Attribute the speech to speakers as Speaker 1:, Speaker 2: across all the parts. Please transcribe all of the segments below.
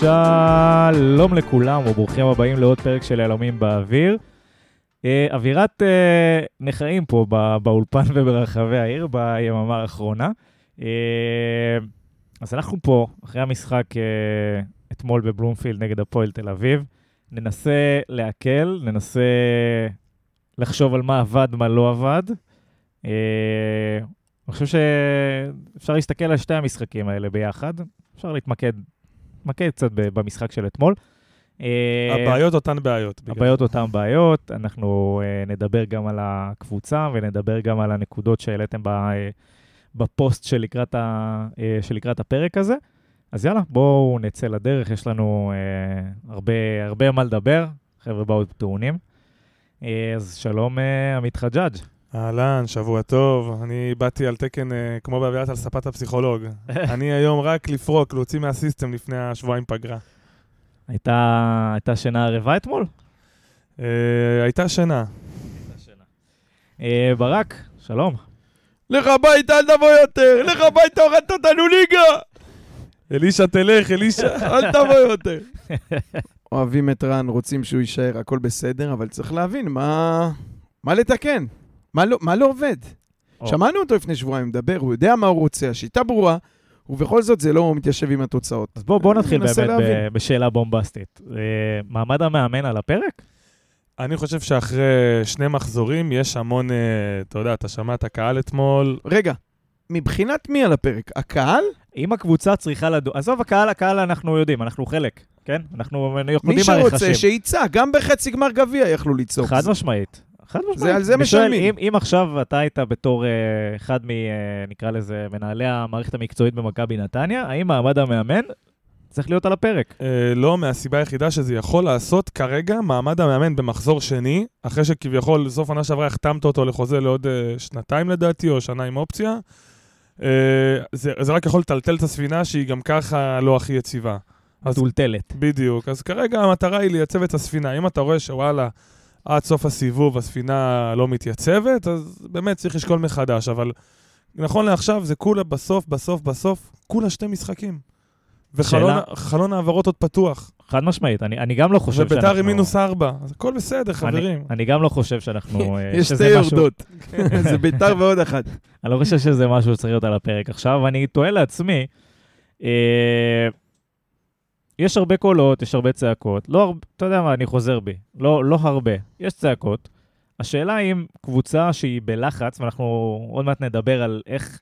Speaker 1: שלום לכולם וברוכים הבאים לעוד פרק של יהלומים באוויר. אה, אווירת אה, נכאים פה בא, באולפן וברחבי העיר ביממה האחרונה. אה, אז אנחנו פה, אחרי המשחק אה, אתמול בבלומפילד נגד הפועל תל אביב, ננסה להקל, ננסה לחשוב על מה עבד, מה לא עבד. אה, אני חושב שאפשר להסתכל על שתי המשחקים האלה ביחד, אפשר להתמקד להתמקד קצת במשחק של אתמול. אה,
Speaker 2: הבעיות אותן בעיות.
Speaker 1: הבעיות. אותן בעיות, אנחנו uh, נדבר גם על הקבוצה ונדבר גם על הנקודות שהעליתם uh, בפוסט שלקראת, ה, שלקראת הפרק הזה. אז יאללה, בואו נצא לדרך, יש לנו הרבה, הרבה מה לדבר, חבר'ה באו טעונים. אז שלום, עמית חג'אג'.
Speaker 2: אהלן, שבוע טוב. אני באתי על תקן, אה, כמו באווירת על ספת הפסיכולוג. אני היום רק לפרוק, להוציא מהסיסטם לפני השבועיים פגרה.
Speaker 1: הייתה, הייתה שינה ערבה אתמול?
Speaker 2: אה, הייתה שינה.
Speaker 1: Uh, ברק, שלום.
Speaker 2: לך הביתה, אל תבוא יותר! לך הביתה, הורדת אותנו ליגה! אלישע, תלך, אלישע, אל תבוא יותר.
Speaker 3: אוהבים את רן, רוצים שהוא יישאר, הכל בסדר, אבל צריך להבין מה, מה לתקן, מה לא, מה לא עובד.
Speaker 1: או.
Speaker 3: שמענו אותו לפני שבועיים מדבר, הוא יודע מה הוא רוצה, השיטה ברורה, ובכל זאת זה לא מתיישב עם התוצאות.
Speaker 1: אז בואו בוא נתחיל באמת ב-
Speaker 3: להבין.
Speaker 1: בשאלה בומבסטית. אה, מעמד המאמן על הפרק?
Speaker 2: אני חושב שאחרי שני מחזורים יש המון, אה, אתה יודע, אתה שמע את הקהל אתמול.
Speaker 3: רגע, מבחינת מי על הפרק? הקהל?
Speaker 1: אם הקבוצה צריכה לדון... עזוב, הקהל, הקהל אנחנו יודעים, אנחנו חלק, כן? אנחנו
Speaker 3: מי
Speaker 1: יודעים מה
Speaker 3: שרוצה
Speaker 1: רכשים.
Speaker 3: שיצא, גם בחצי גמר גביע יכלו לצעוק.
Speaker 1: חד משמעית. חד משמעית.
Speaker 3: זה- על זה משלמים.
Speaker 1: אם, אם עכשיו אתה היית בתור אה, אחד מ... אה, נקרא לזה, מנהלי המערכת המקצועית במכבי נתניה, האם מעמד המאמן צריך להיות על הפרק?
Speaker 2: אה, לא מהסיבה היחידה שזה יכול לעשות כרגע מעמד המאמן במחזור שני, אחרי שכביכול סוף עונה שעברה החתמת אותו לחוזה לעוד אה, שנתיים לדעתי, או שנה עם אופציה. אה, זה, זה רק יכול לטלטל את הספינה שהיא גם ככה לא הכי יציבה.
Speaker 1: מטולטלת.
Speaker 2: בדיוק. אז כרגע המטרה היא לייצב את הספינה. אם אתה רואה שוואלה, עד סוף הסיבוב הספינה לא מתייצבת, אז באמת צריך לשקול מחדש. אבל נכון לעכשיו זה כולה בסוף, בסוף, בסוף, כולה שתי משחקים. וחלון העברות עוד פתוח.
Speaker 1: חד משמעית. אני, אני גם לא חושב
Speaker 2: וביתר עם מינוס ארבע. אז הכל בסדר, חברים.
Speaker 1: אני, אני גם לא חושב שאנחנו... אה,
Speaker 3: יש שתי יורדות. זה ביתר ועוד אחת.
Speaker 1: אני לא חושב שזה משהו שצריך להיות על הפרק עכשיו, ואני תוהה לעצמי, אה, יש הרבה קולות, יש הרבה צעקות, לא הרבה, אתה יודע מה, אני חוזר בי, לא, לא הרבה, יש צעקות. השאלה אם קבוצה שהיא בלחץ, ואנחנו עוד מעט נדבר על איך,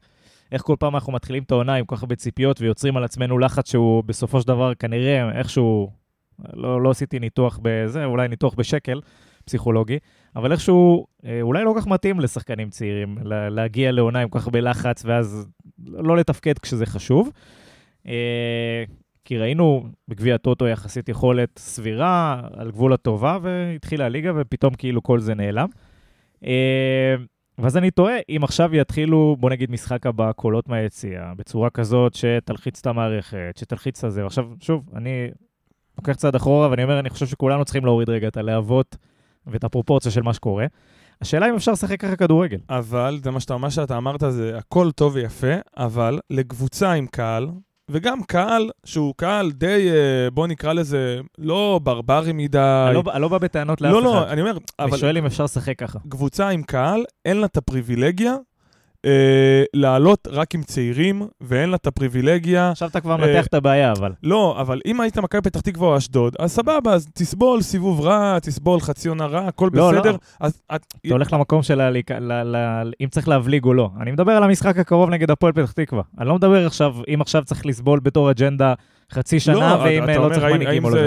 Speaker 1: איך כל פעם אנחנו מתחילים את העונה עם כל כך הרבה ציפיות ויוצרים על עצמנו לחץ שהוא בסופו של דבר כנראה איכשהו, לא, לא עשיתי ניתוח בזה, אולי ניתוח בשקל פסיכולוגי, אבל איכשהו אה, אולי לא כל כך מתאים לשחקנים צעירים לה- להגיע לעונה עם כל כך הרבה לחץ ואז לא לתפקד כשזה חשוב. כי ראינו בגביע הטוטו יחסית יכולת סבירה, על גבול הטובה, והתחילה הליגה ופתאום כאילו כל זה נעלם. אה, ואז אני תוהה, אם עכשיו יתחילו, בוא נגיד משחק הבא, קולות מהיציאה, בצורה כזאת שתלחיץ את המערכת, שתלחיץ את זה. ועכשיו, שוב, אני לוקח צעד אחורה ואני אומר, אני חושב שכולנו צריכים להוריד רגע את הלהבות ואת הפרופורציה של מה שקורה. השאלה אם אפשר לשחק ככה כדורגל.
Speaker 2: אבל, זה מה שאתה, מה שאתה אמרת זה הכל טוב ויפה, אבל לקבוצה עם קהל, וגם קהל שהוא קהל די, אה, בוא נקרא לזה, לא ברברי מדי.
Speaker 1: אני לא- אני לא בא בטענות לאף
Speaker 2: לא,
Speaker 1: אחד.
Speaker 2: לא, אני אומר,
Speaker 1: אני
Speaker 2: אבל
Speaker 1: שואל אם אפשר לשחק ככה.
Speaker 2: קבוצה עם קהל, אין לה את הפריבילגיה אה, לעלות רק עם צעירים, ואין לה את הפריבילגיה...
Speaker 1: עכשיו אתה כבר
Speaker 2: אה,
Speaker 1: מנתח את הבעיה, אבל.
Speaker 2: לא, אבל אם היית מכבי פתח תקווה או אשדוד, אז סבבה, אז תסבול סיבוב רע, תסבול חצי עונה רע, הכל
Speaker 1: לא, לא.
Speaker 2: בסדר. אז את...
Speaker 1: אתה הולך למקום של ה... ל- ל- אם צריך להבליג או לא. אני מדבר על המשחק הקרוב נגד הפועל פתח תקווה. אני לא מדבר עכשיו, אם עכשיו צריך לסבול בתור אג'נדה חצי שנה, ואם
Speaker 2: אתה
Speaker 1: אה, לא
Speaker 2: אומר,
Speaker 1: צריך
Speaker 2: האם-
Speaker 1: מנהיגים או
Speaker 2: האם
Speaker 1: לא. זה.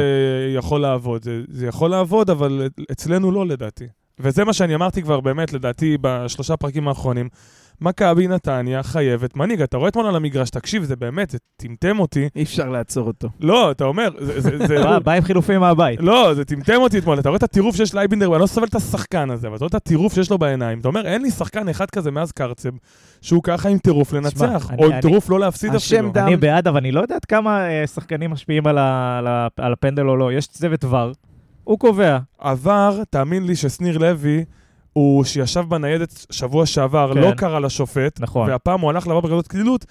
Speaker 2: זה יכול לעבוד? זה, זה יכול לעבוד, אבל אצלנו לא לדעתי. וזה מה שאני אמרתי כבר באמת, לדעתי, בשלושה פרקים האחרונים. מכבי נתניה חייבת מנהיג. אתה רואה אתמול על המגרש, תקשיב, זה באמת, זה טמטם אותי.
Speaker 3: אי אפשר לעצור אותו.
Speaker 2: לא, אתה אומר, זה... זה
Speaker 1: בא- עם חילופים מהבית.
Speaker 2: לא, זה טמטם אותי אתמול. אתה רואה את הטירוף שיש לאייבינדר, ואני לא סובל את השחקן הזה, אבל אתה רואה את הטירוף שיש לו בעיניים. אתה אומר, אין לי שחקן אחד כזה מאז קרצב, שהוא ככה עם טירוף לנצח,
Speaker 1: אני-
Speaker 2: או עם
Speaker 1: אני-
Speaker 2: טירוף לא להפסיד אפילו.
Speaker 3: דם-
Speaker 1: אני בעד, אבל אני לא יודעת כמה אה, שחקנים משפיעים על הפנדל או לא. יש צוות ור, הוא קובע.
Speaker 2: עבר, תאמין לי ששניר לוי, הוא שישב בניידת שבוע שעבר,
Speaker 1: כן.
Speaker 2: לא קרא לשופט,
Speaker 1: נכון.
Speaker 2: והפעם הוא הלך לעבור בכזאת קלילות,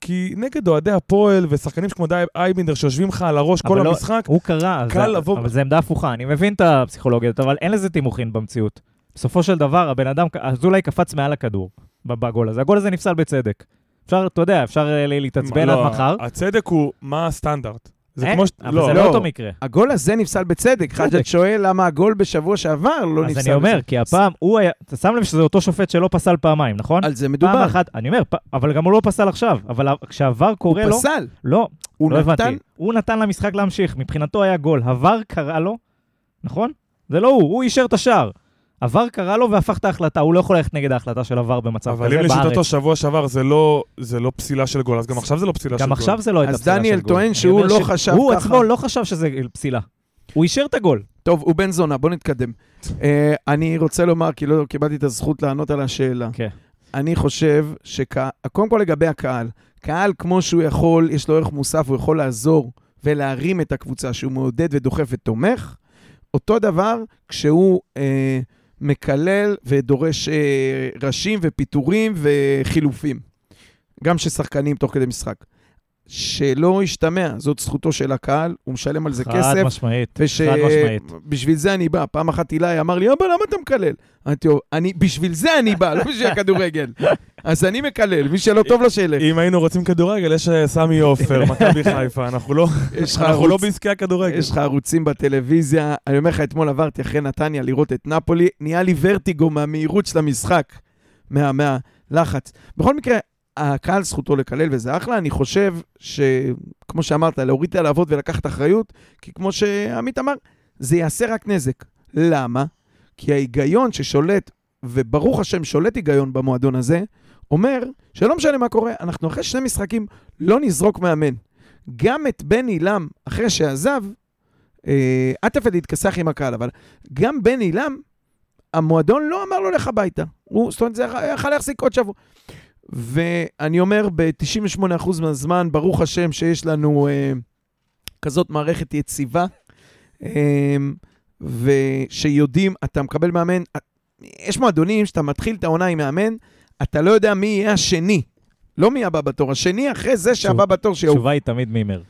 Speaker 2: כי נגד אוהדי הפועל ושחקנים כמו אייבינדר שיושבים לך על הראש כל
Speaker 1: לא-
Speaker 2: המשחק,
Speaker 1: הוא קרא,
Speaker 2: קל
Speaker 1: זה-
Speaker 2: לבוא-
Speaker 1: אבל זה עמדה הפוכה. אני מבין את הפסיכולוגיות, אבל אין לזה תימוכין במציאות. בסופו של דבר, הבן אדם, אזולאי קפץ מעל הכדור בגול הזה. הגול הזה נפסל בצדק. אפשר, אתה יודע, אפשר אה, להתעצבן
Speaker 2: לא,
Speaker 1: עד מחר.
Speaker 2: הצדק הוא מה הסטנדרט. זה
Speaker 1: אין,
Speaker 2: כמו ש...
Speaker 1: אבל זה לא
Speaker 3: לא.
Speaker 1: אותו מקרה.
Speaker 3: הגול הזה נפסל בצדק. חג'ג' שואל למה הגול בשבוע שעבר לא נפסל
Speaker 1: אז אני אומר,
Speaker 3: בצדק.
Speaker 1: כי הפעם, הוא היה, אתה שם לב שזה אותו שופט שלא פסל פעמיים, נכון?
Speaker 3: על זה
Speaker 1: פעם
Speaker 3: מדובר.
Speaker 1: אחת, אני אומר, פ- אבל גם הוא לא פסל עכשיו. אבל כשעבר קורה לו,
Speaker 3: הוא פסל.
Speaker 1: לא,
Speaker 3: הוא
Speaker 1: לא
Speaker 3: נתן...
Speaker 1: הבנתי. הוא נתן למשחק להמשיך, מבחינתו היה גול. עבר קרא לו, נכון? זה לא הוא, הוא אישר את השער. עבר קרא לו והפך את ההחלטה, הוא לא יכול ללכת נגד ההחלטה של עבר במצב
Speaker 2: אבל
Speaker 1: כזה
Speaker 2: אם
Speaker 1: בארץ.
Speaker 2: לשיטתו שבוע שעבר זה לא, זה לא פסילה של גול, אז גם עכשיו זה לא פסילה של
Speaker 1: גם
Speaker 2: גול.
Speaker 1: עכשיו זה לא הייתה
Speaker 3: אז
Speaker 1: פסילה של גול.
Speaker 3: דניאל טוען שהוא לא
Speaker 1: ש-
Speaker 3: חשב
Speaker 1: הוא
Speaker 3: ככה.
Speaker 1: עצמו לא חשב שזה פסילה. הוא אישר את הגול.
Speaker 3: טוב, הוא בן זונה, בוא נתקדם. אה, אני רוצה לומר, כי לא קיבלתי את הזכות לענות על השאלה.
Speaker 1: כן.
Speaker 3: אני חושב שקודם כל לגבי הקהל, קהל כמו שהוא יכול, יש לו ערך מוסף, הוא יכול לעזור ולהרים את הקבוצה שהוא מעודד ודוחף ותומך. אותו דבר כשהוא אה, מקלל ודורש אה, ראשים ופיטורים וחילופים. גם של שחקנים תוך כדי משחק. שלא ישתמע, זאת זכותו של הקהל, הוא משלם על זה
Speaker 1: חד
Speaker 3: כסף.
Speaker 1: משמעית,
Speaker 3: וש...
Speaker 1: חד משמעית.
Speaker 3: בשביל זה אני בא. פעם אחת אילי אמר לי, אבא, למה אתה מקלל? אמרתי לו, אני, בשביל זה אני בא, לא בשביל הכדורגל. אז אני מקלל, מי שלא טוב לו שילך.
Speaker 2: אם היינו רוצים כדורגל, יש אה, סמי עופר, מכבי חיפה, אנחנו לא אנחנו לא בעסקי הכדורגל.
Speaker 3: יש לך ערוצים בטלוויזיה. אני אומר לך, אתמול עברתי אחרי נתניה לראות את נפולי, נהיה לי ורטיגו מהמהירות של המשחק, מה- מהלחץ. בכל מקרה, הקהל זכותו לקלל וזה אחלה. אני חושב שכמו שאמרת, להוריד את הלהבות ולקחת אחריות, כי כמו שעמית אמר, זה יעשה רק נזק. למה? כי ההיגיון ששולט, וברוך השם שולט היגיון במועדון הזה, אומר שלא משנה מה קורה, אנחנו אחרי שני משחקים לא נזרוק מאמן. גם את בן עילם, אחרי שעזב, אה, עטפת להתכסח עם הקהל, אבל גם בן עילם, המועדון לא אמר לו לך הביתה. הוא, זאת אומרת, זה יכול להחזיק עוד שבוע. ואני אומר, ב-98% מהזמן, ברוך השם שיש לנו אה, כזאת מערכת יציבה, אה, ושיודעים, אתה מקבל מאמן, יש מועדונים שאתה מתחיל את העונה עם מאמן, אתה לא יודע מי יהיה השני. לא מי הבא בתור, השני אחרי זה שהבא בתור שיעוף.
Speaker 1: התשובה היא תמיד מימר.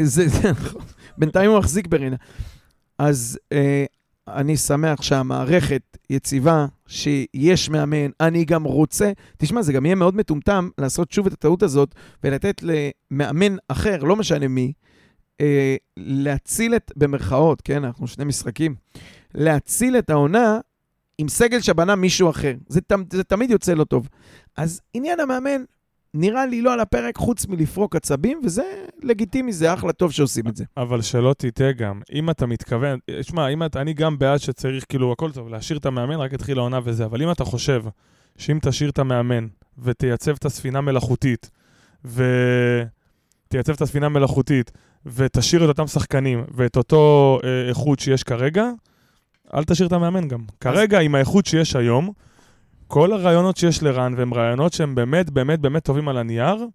Speaker 3: זה, זה נכון. בינתיים הוא מחזיק ברינה. אז אה, אני שמח שהמערכת יציבה, שיש מאמן, אני גם רוצה, תשמע, זה גם יהיה מאוד מטומטם לעשות שוב את הטעות הזאת ולתת למאמן אחר, לא משנה מי, אה, להציל את, במרכאות, כן, אנחנו שני משחקים, להציל את העונה עם סגל שבנה מישהו אחר. זה, זה תמיד יוצא לא טוב. אז עניין המאמן, נראה לי לא על הפרק חוץ מלפרוק עצבים, וזה לגיטימי, זה אחלה טוב שעושים את זה.
Speaker 2: אבל שלא תטעה גם, אם אתה מתכוון, שמע, אם אתה, אני גם בעד שצריך, כאילו, הכל טוב, להשאיר את המאמן, רק התחיל העונה וזה, אבל אם אתה חושב שאם תשאיר את המאמן ותייצב את הספינה מלאכותית, ותייצב את הספינה מלאכותית, ותשאיר את אותם שחקנים ואת אותו אה, איכות שיש כרגע, אל תשאיר את המאמן גם. כרגע, עם האיכות שיש היום, כל הרעיונות שיש לרן, והם רעיונות שהם באמת, באמת, באמת טובים על הנייר,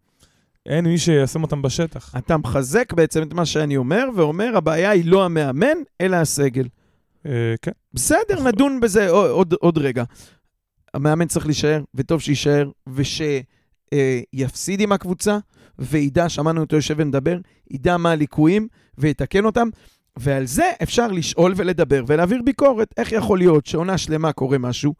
Speaker 2: אין מי שיישם אותם בשטח.
Speaker 3: אתה מחזק בעצם את מה שאני אומר, ואומר, הבעיה היא לא המאמן, אלא הסגל.
Speaker 2: אה, כן.
Speaker 3: בסדר,
Speaker 2: נכון.
Speaker 3: נדון בזה עוד, עוד, עוד רגע. המאמן צריך להישאר, וטוב שיישאר, ושיפסיד עם הקבוצה, וידע, שמענו אותו יושב ומדבר, ידע מה הליקויים, ויתקן אותם, ועל זה אפשר לשאול ולדבר ולהעביר ביקורת. איך יכול להיות שעונה שלמה קורה משהו,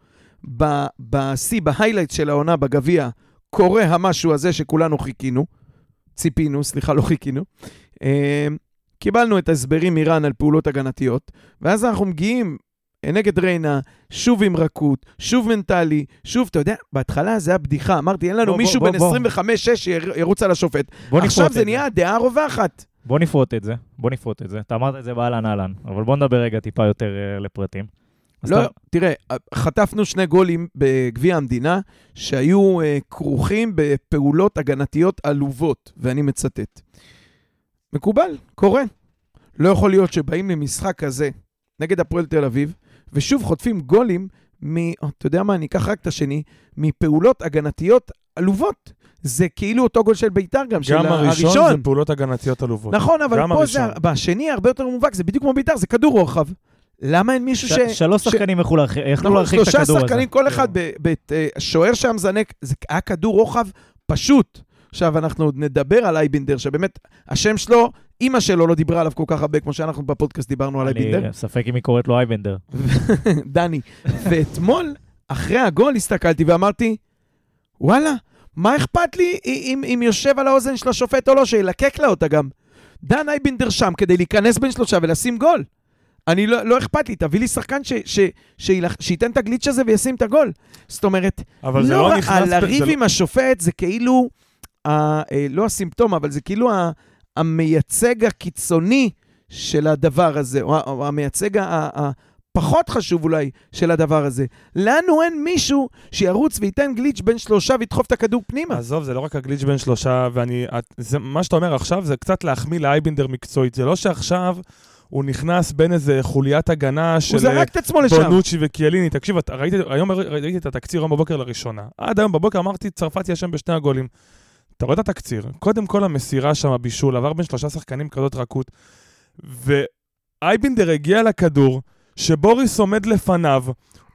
Speaker 3: בשיא, בהיילייט של העונה בגביע, קורה המשהו הזה שכולנו חיכינו, ציפינו, סליחה, לא חיכינו. אה, קיבלנו את ההסברים מרן על פעולות הגנתיות, ואז אנחנו מגיעים אה, נגד ריינה, שוב עם רכות, שוב מנטלי, שוב, אתה יודע, בהתחלה זה היה בדיחה, אמרתי, אין לנו
Speaker 1: בוא,
Speaker 3: מישהו
Speaker 1: בוא,
Speaker 3: בן
Speaker 1: בוא.
Speaker 3: 25-6 שירוץ על השופט. עכשיו זה נהיה הדעה הרווחת.
Speaker 1: בוא נפרוט את זה, בוא נפרוט את זה. אתה אמרת את זה באהלן אהלן, אבל בוא נדבר רגע טיפה יותר אה, לפרטים.
Speaker 3: לא,
Speaker 1: אתה-
Speaker 3: תראה, חטפנו שני גולים בגביע המדינה שהיו אה, כרוכים בפעולות הגנתיות עלובות, ואני מצטט. מקובל, קורה. לא יכול להיות שבאים למשחק כזה נגד הפועל תל אביב, ושוב חוטפים גולים מ... אתה יודע מה, אני אקח רק את השני, מפעולות הגנתיות עלובות. זה כאילו אותו גול של ביתר גם, של
Speaker 2: גם הראשון
Speaker 3: הראשון.
Speaker 2: זה פעולות הגנתיות עלובות.
Speaker 3: נכון, אבל
Speaker 2: גם
Speaker 3: פה זה,
Speaker 2: הראשון.
Speaker 3: בשני הרבה יותר מובהק, זה בדיוק כמו ביתר, זה כדור רוחב. למה אין מישהו ש...
Speaker 1: ש- שלוש
Speaker 3: ש-
Speaker 1: שחקנים יכלו להרחיק יכלו
Speaker 3: נכון,
Speaker 1: להרחיק את
Speaker 3: שלושה
Speaker 1: הכדור הזה.
Speaker 3: שחקנים, כל אחד, ב- ב- אה, שוער שם זנק, זה היה כדור רוחב פשוט. עכשיו אנחנו עוד נדבר על אייבינדר, שבאמת, השם שלו, אימא שלו לא דיברה עליו כל כך הרבה, כמו שאנחנו בפודקאסט דיברנו על אייבינדר.
Speaker 1: אני ספק אם היא קוראת לו אייבנדר.
Speaker 3: דני. ואתמול, אחרי הגול, הסתכלתי ואמרתי, וואלה, מה אכפת לי אם, אם יושב על האוזן של השופט או לא, שילקק לה אותה גם. דן אייבינדר שם כדי להיכנס בין שלושה ולשים גול. אני לא, לא אכפת לי, תביא לי שחקן ש, ש, שילח, שייתן את הגליץ' הזה וישים את הגול. זאת אומרת,
Speaker 2: אבל
Speaker 3: לא,
Speaker 2: לא נכנס... ב-
Speaker 3: הלריב
Speaker 2: זה
Speaker 3: עם השופט זה כאילו, ה, אה, לא הסימפטום, אבל זה כאילו ה, המייצג הקיצוני של הדבר הזה, או, או המייצג ה- ה- הפחות חשוב אולי של הדבר הזה. לנו אין מישהו שירוץ וייתן גליץ' בין שלושה וידחוף את הכדור פנימה.
Speaker 2: עזוב, זה לא רק הגליץ' בין שלושה, ואני... את- זה, מה שאתה אומר עכשיו זה קצת להחמיא לאייבינדר מקצועית. זה לא שעכשיו הוא נכנס בין איזה חוליית הגנה של...
Speaker 3: את לשם.
Speaker 2: בונוצ'י וקיאליני. תקשיב, אתה- ראיתי, היום ראיתי את התקציר היום בבוקר לראשונה. עד היום בבוקר אמרתי, צרפתי אשם בשני הגולים. אתה רואה את התקציר, קודם כל המסירה שם, הבישול, עבר בין שלושה שחקנים כזאת רכות, ואייבינדר הגיע לכדור, שבוריס עומד לפניו,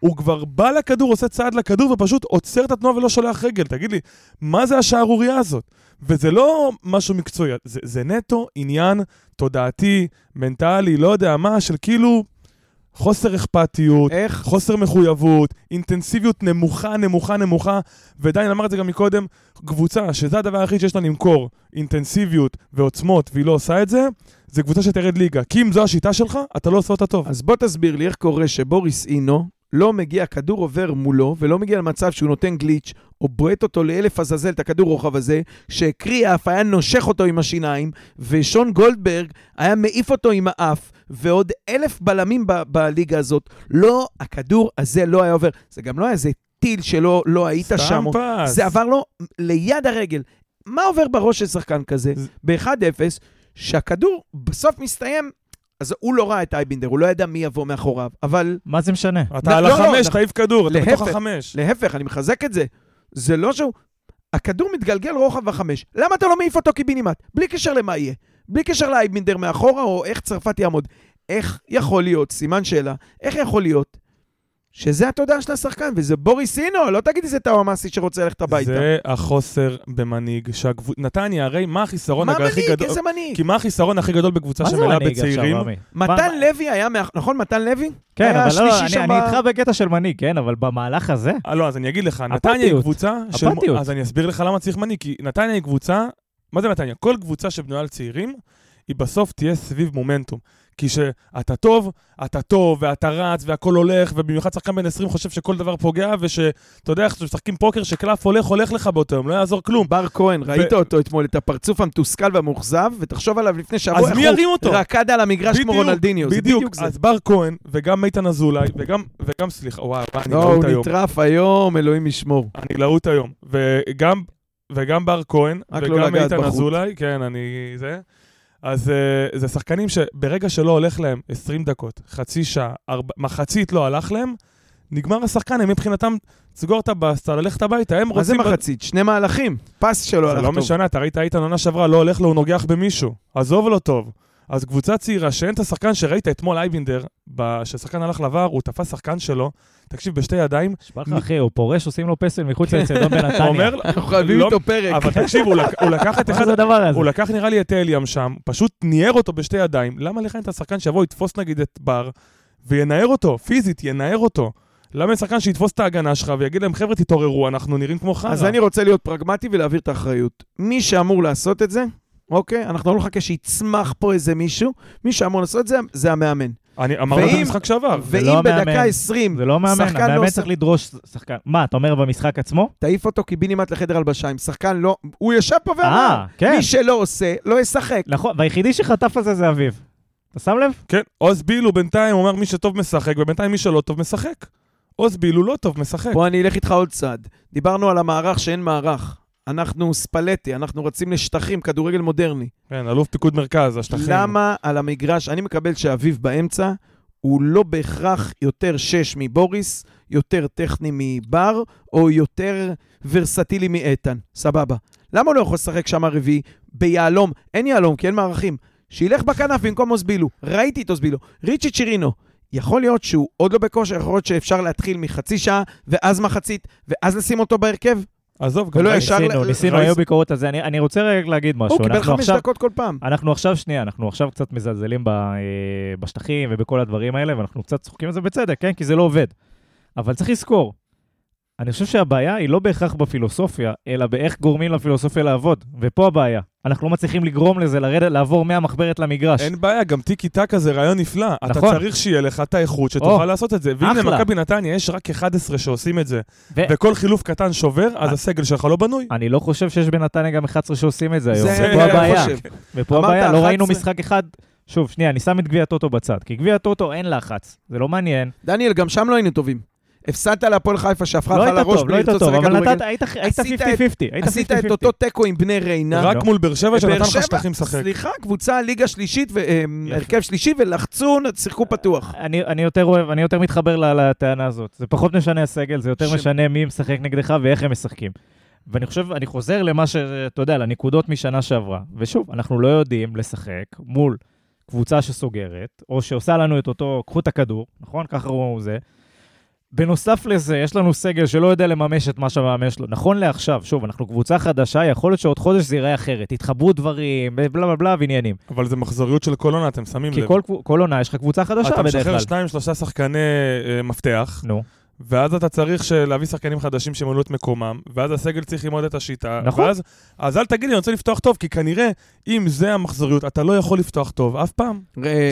Speaker 2: הוא כבר בא לכדור, עושה צעד לכדור ופשוט עוצר את התנועה ולא שולח רגל. תגיד לי, מה זה השערורייה הזאת? וזה לא משהו מקצועי, זה, זה נטו עניין תודעתי, מנטלי, לא יודע מה, של כאילו חוסר אכפתיות,
Speaker 3: איך?
Speaker 2: חוסר מחויבות, אינטנסיביות נמוכה, נמוכה, נמוכה, ודניאל אמר את זה גם מקודם, קבוצה שזה הדבר היחיד שיש לה למכור, אינטנסיביות ועוצמות, והיא לא עושה את זה, זה קבוצה שתרד ליגה. כי אם זו השיטה שלך, אתה לא עושה אותה טוב.
Speaker 3: אז בוא תסביר לי איך קורה שבוריס אינו לא מגיע, כדור עובר מולו, ולא מגיע למצב שהוא נותן גליץ', או בועט אותו לאלף עזאזל, את הכדור רוחב הזה, שקריאף היה נושך אותו עם השיניים, ושון גולדברג היה מעיף אותו עם האף, ועוד אלף בלמים ב- בליגה הזאת. לא, הכדור הזה לא היה עובר. זה גם לא היה איזה טיל שלא לא היית
Speaker 2: סתם
Speaker 3: שם. או-
Speaker 2: פס.
Speaker 3: זה עבר לו ליד הרגל. מה עובר בראש של שחקן כזה?
Speaker 2: זה-
Speaker 3: ב-1-0, שהכדור בסוף מסתיים, אז הוא לא ראה את אייבינדר, הוא לא ידע מי יבוא מאחוריו, אבל
Speaker 1: מה זה משנה?
Speaker 2: אתה
Speaker 3: לא,
Speaker 2: על
Speaker 3: לא,
Speaker 2: החמש,
Speaker 3: לא.
Speaker 2: תעיף כדור, אתה בתוך
Speaker 3: להפך.
Speaker 2: החמש.
Speaker 3: להפך, אני מחזק את זה. זה לא שהוא... הכדור מתגלגל רוחב החמש. למה אתה לא מעיף אותו קיבינימט? בלי קשר למה יהיה. בלי קשר לאייבינדר מאחורה, או איך צרפת יעמוד. איך יכול להיות, סימן שאלה, איך יכול להיות שזה התודעה של השחקן, וזה בוריס אינו, לא תגיד איזה טאוואמאסי שרוצה ללכת הביתה.
Speaker 2: זה החוסר במנהיג. שהקבוצ- נתניה, הרי מה החיסרון
Speaker 3: מה
Speaker 2: הכי
Speaker 3: מנהיג?
Speaker 2: גדול?
Speaker 3: איזה מנהיג?
Speaker 2: כי מה החיסרון הכי גדול בקבוצה
Speaker 1: מה זה
Speaker 2: שמלאה
Speaker 1: מנהיג עכשיו,
Speaker 2: בצעירים?
Speaker 1: רמי?
Speaker 3: מתן
Speaker 1: מה-
Speaker 3: לוי היה, מאח- נכון, מתן לוי?
Speaker 1: כן, אבל לא, אני-
Speaker 3: שם
Speaker 1: אני איתך בקטע של מנהיג, כן, אבל במהלך הזה,
Speaker 2: אה, לא, אז אני אגיד לך, נתניה היא. קבוצה... של-. אז אני אסביר לך למה צריך מנהיג, כי נתניה היא קבוצה... מה זה נתניה? כל קבוצה שבנויה על צעירים, היא בסוף תהיה סביב מומנטום. כי שאתה טוב, אתה טוב, ואתה רץ, והכל הולך, ובמיוחד שחקן בן 20 חושב שכל דבר פוגע, ושאתה יודע איך שמשחקים פוקר, שקלף הולך, הולך לך באותו יום, לא יעזור כלום.
Speaker 3: בר כהן, ראית אותו אתמול, את הפרצוף המתוסכל והמאוכזב, ותחשוב עליו לפני שבוע,
Speaker 2: אז מי
Speaker 3: הוא
Speaker 2: ירים אותו?
Speaker 3: רקד על המגרש כמו רונלדיניו, זה
Speaker 2: בדיוק,
Speaker 3: זה.
Speaker 2: אז בר כהן, וגם איתן אזולאי, וגם, וגם, סליחה, וואו, אני
Speaker 3: לא,
Speaker 2: להוט
Speaker 3: הוא
Speaker 2: היום.
Speaker 3: נטרף היום, אלוהים ישמור.
Speaker 2: אני להוט היום. וגם, וגם בר כהן,
Speaker 3: לא
Speaker 2: וגם איתן. אזולאי, כן, אני... זה. אז uh, זה שחקנים שברגע שלא הולך להם 20 דקות, חצי שעה, ארבע, מחצית לא הלך להם, נגמר השחקן, הם מבחינתם, סגור את הבסטה, ללכת הביתה, הם
Speaker 3: מה זה
Speaker 2: רוצים...
Speaker 3: מחצית? שני מהלכים. פס
Speaker 2: זה
Speaker 3: הלך
Speaker 2: לא
Speaker 3: טוב.
Speaker 2: משנה, אתה ראית איתן עונה שעברה, לא הולך לו, הוא נוגח במישהו. עזוב לו טוב. אז קבוצה צעירה שאין את השחקן שראית אתמול אייבינדר, ששחקן הלך לבר, הוא תפס שחקן שלו, תקשיב, בשתי ידיים,
Speaker 1: נשבע לך אחי, הוא פורש, עושים לו פסל מחוץ לאצטדיון בנתניה.
Speaker 2: הוא אומר,
Speaker 3: אנחנו חייבים
Speaker 2: לא-
Speaker 3: איתו פרק.
Speaker 2: אבל תקשיב, הוא לק- הוא לקח את
Speaker 1: מה
Speaker 2: אחד...
Speaker 1: זה הדבר הזה?
Speaker 2: הוא לקח נראה לי את אליאם שם, פשוט ניער אותו בשתי ידיים. למה לך אין את השחקן שיבוא, יתפוס נגיד את בר, וינער אותו, פיזית, ינער אותו? למה אין שחקן שיתפוס את ההגנה שלך ויגיד להם, חבר'ה, תתעוררו, אנחנו נראים כמו חרא.
Speaker 3: אז אני רוצה להיות פרגמטי ולהעביר את האחריות. מי שאמור לעשות את זה, אוקיי? אנחנו לא נחכה שיצמח פה איזה מישהו, מי שאמור לעשות את זה, זה המאמן.
Speaker 2: אני אמרנו את המשחק שעבר.
Speaker 1: לא
Speaker 3: ואם
Speaker 1: המאמן.
Speaker 3: בדקה 20
Speaker 1: זה לא מאמן,
Speaker 3: שחקן לא
Speaker 1: המאמן
Speaker 3: עושה-
Speaker 1: צריך לדרוש שחקן. מה, אתה אומר במשחק עצמו?
Speaker 3: תעיף אותו קיבינימט לחדר הלבשה. אם שחקן לא... הוא ישב פה ואמר,
Speaker 1: אה, כן.
Speaker 3: מי שלא עושה, לא ישחק.
Speaker 1: נכון, והיחידי שחטף על זה זה אביב. אתה שם לב?
Speaker 2: כן, עוז בילו בינתיים אומר מי שטוב משחק, ובינתיים מי שלא טוב משחק. עוז בילו לא טוב, משחק.
Speaker 3: בוא אני אלך איתך עוד צעד. דיברנו על המערך שאין מערך. אנחנו ספלטי, אנחנו רצים לשטחים, כדורגל מודרני.
Speaker 2: כן, אלוף פיקוד מרכז, השטחים.
Speaker 3: למה על המגרש, אני מקבל שאביב באמצע, הוא לא בהכרח יותר שש מבוריס, יותר טכני מבר, או יותר ורסטילי מאיתן. סבבה. למה הוא לא יכול לשחק שם רביעי? ביהלום. אין יהלום, כי אין מערכים. שילך בכנף במקום אוסבילו. ראיתי את אוסבילו. ריצ'י צ'ירינו. יכול להיות שהוא עוד לא בכושר, יכול להיות שאפשר להתחיל מחצי שעה, ואז מחצית, ואז לשים אותו בהרכב?
Speaker 2: עזוב, גם
Speaker 1: ניסינו, ניסינו,
Speaker 2: ראי-
Speaker 1: היו ביקורות על זה. אני רוצה רק להגיד משהו.
Speaker 3: הוא קיבל חמש דקות כל פעם.
Speaker 1: אנחנו עכשיו, שנייה, אנחנו עכשיו קצת מזלזלים אה, בשטחים ובכל הדברים האלה, ואנחנו קצת צוחקים על זה בצדק, כן? כי זה לא עובד. אבל צריך לזכור, אני חושב שהבעיה היא לא בהכרח בפילוסופיה, אלא באיך גורמים לפילוסופיה לעבוד. ופה הבעיה. אנחנו לא מצליחים לגרום לזה לרדת, לעבור מהמחברת למגרש.
Speaker 2: אין בעיה, גם טיקי טקה זה רעיון נפלא. אתה
Speaker 1: נכון.
Speaker 2: צריך שיהיה לך את האיכות שתוכל
Speaker 1: או,
Speaker 2: לעשות את זה. והנה,
Speaker 1: אחלה.
Speaker 2: מכבי נתניה, יש רק 11 שעושים את זה,
Speaker 1: ו-
Speaker 2: וכל חילוף קטן שובר, אז
Speaker 1: אה.
Speaker 2: הסגל שלך לא בנוי.
Speaker 1: אני לא חושב שיש בנתניה גם 11 שעושים את זה היום.
Speaker 3: זה
Speaker 1: ופה
Speaker 3: אני
Speaker 1: הבעיה. ופה הבעיה, לא ראינו
Speaker 3: 11.
Speaker 1: משחק אחד. שוב, שנייה, אני שם את גביע הטוטו בצד. כי גביע הטוטו אין לחץ, זה לא מעניין.
Speaker 3: דניאל, גם שם לא היינו טובים. הפסדת להפועל חיפה שהפכה
Speaker 1: לא
Speaker 3: לך
Speaker 1: היית טוב, לא
Speaker 3: בלי
Speaker 1: היית
Speaker 3: לרצות
Speaker 1: טוב,
Speaker 3: לשחק כדורגל.
Speaker 1: נתת, היית היית
Speaker 3: עשית
Speaker 1: 50-50. היית
Speaker 3: עשית את
Speaker 1: 50-50.
Speaker 3: אותו תיקו עם בני ריינה.
Speaker 2: רק
Speaker 1: לא.
Speaker 2: מול באר שבע שנתן לך שטחים לשחק.
Speaker 3: סליחה, קבוצה ליגה שלישית, והרכב שלישי, ולחצו, שיחקו פתוח.
Speaker 1: אני, יותר אוהב, אני יותר מתחבר לטענה הזאת. זה פחות משנה הסגל, זה יותר משנה מי משחק נגדך ואיך הם משחקים. ואני חושב, אני חוזר למה ש... אתה יודע, לנקודות משנה שעברה. ושוב, אנחנו לא יודעים לשחק מול קבוצה שסוגרת, או שעושה לנו את אותו, קחו את הכדור, נכון? ככה הוא זה. בנוסף לזה, יש לנו סגל שלא יודע לממש את מה שהמאמן שלו. נכון לעכשיו, שוב, אנחנו קבוצה חדשה, יכול להיות שעוד חודש זה ייראה אחרת. יתחברו דברים, בלה בלה בלה ועניינים.
Speaker 2: אבל זה מחזוריות של כל עונה, אתם שמים
Speaker 1: כי
Speaker 2: לב.
Speaker 1: כל, כל עונה יש לך קבוצה חדשה
Speaker 2: אתה
Speaker 1: בדרך כלל.
Speaker 2: משחרר שניים, שלושה שחקני אה, מפתח,
Speaker 1: נו.
Speaker 2: ואז אתה צריך ש- להביא שחקנים חדשים שימלאו את מקומם, ואז הסגל צריך ללמוד את השיטה.
Speaker 1: נכון.
Speaker 2: ואז, אז אל תגיד לי, אני רוצה לפתוח טוב, כי כנראה, אם זה המחזוריות, אתה לא יכול לפתוח טוב אף פעם.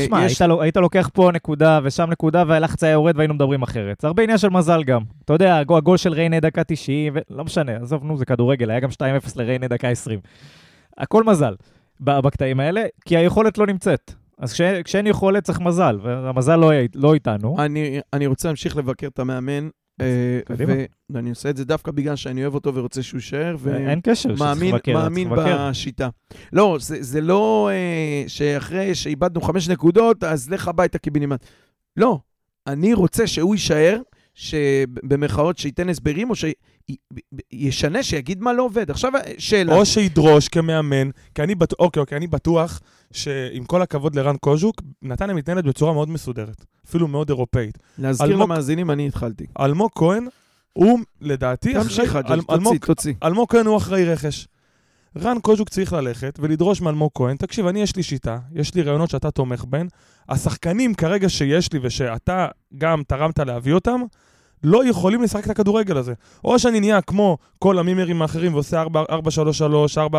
Speaker 1: תשמע,
Speaker 3: יש-
Speaker 1: היית, היית לוקח פה נקודה ושם נקודה, והלחץ היה יורד והיינו מדברים אחרת. זה הרבה עניין של מזל גם. אתה יודע, הגול, של ריינה דקה 90, ו... לא משנה, עזוב, נו, זה כדורגל, היה גם 2-0 לריינה דקה 20. הכל מזל בקטעים האלה, כי היכולת לא נמצאת. אז כש, כשאין יכולת צריך מזל, והמזל לא, לא איתנו.
Speaker 3: אני, אני רוצה להמשיך לבקר את המאמן, אה. ו- ואני עושה את זה דווקא בגלל שאני אוהב אותו ורוצה שהוא יישאר,
Speaker 1: אין קשר,
Speaker 3: ומאמין
Speaker 1: לבקר,
Speaker 3: מאמין. בשיטה. לא, זה, זה לא אה, שאחרי שאיבדנו חמש נקודות, אז לך הביתה קיבינימט. לא, אני רוצה שהוא יישאר, שבמרכאות שייתן הסברים, או שישנה, שיגיד מה לא עובד. עכשיו, שאלה.
Speaker 2: או שידרוש כמאמן, כי אני בטוח, אוקיי, אוקיי, אני בטוח שעם כל הכבוד לרן קוז'וק, נתניה מתנהלת בצורה מאוד מסודרת, אפילו מאוד אירופאית.
Speaker 3: להזכיר
Speaker 2: אלמוג-
Speaker 3: למאזינים, אני התחלתי.
Speaker 2: אלמוג כהן, הוא לדעתי
Speaker 3: תמשיך,
Speaker 2: אחראי,
Speaker 3: חג'ג',
Speaker 2: אל- אלמוג-
Speaker 3: תוציא, תוציא.
Speaker 2: אלמוג כהן הוא אחראי רכש. רן קוז'וק צריך ללכת ולדרוש מאלמוג כהן, תקשיב, אני יש לי שיטה, יש לי רעיונות שאתה תומך בהן, השחקנים כרגע שיש לי ושאתה גם תרמת להביא אותם, לא יכולים לשחק את הכדורגל הזה. או שאני נהיה כמו כל המימרים האחרים ועושה 4-3-3, 4-4-2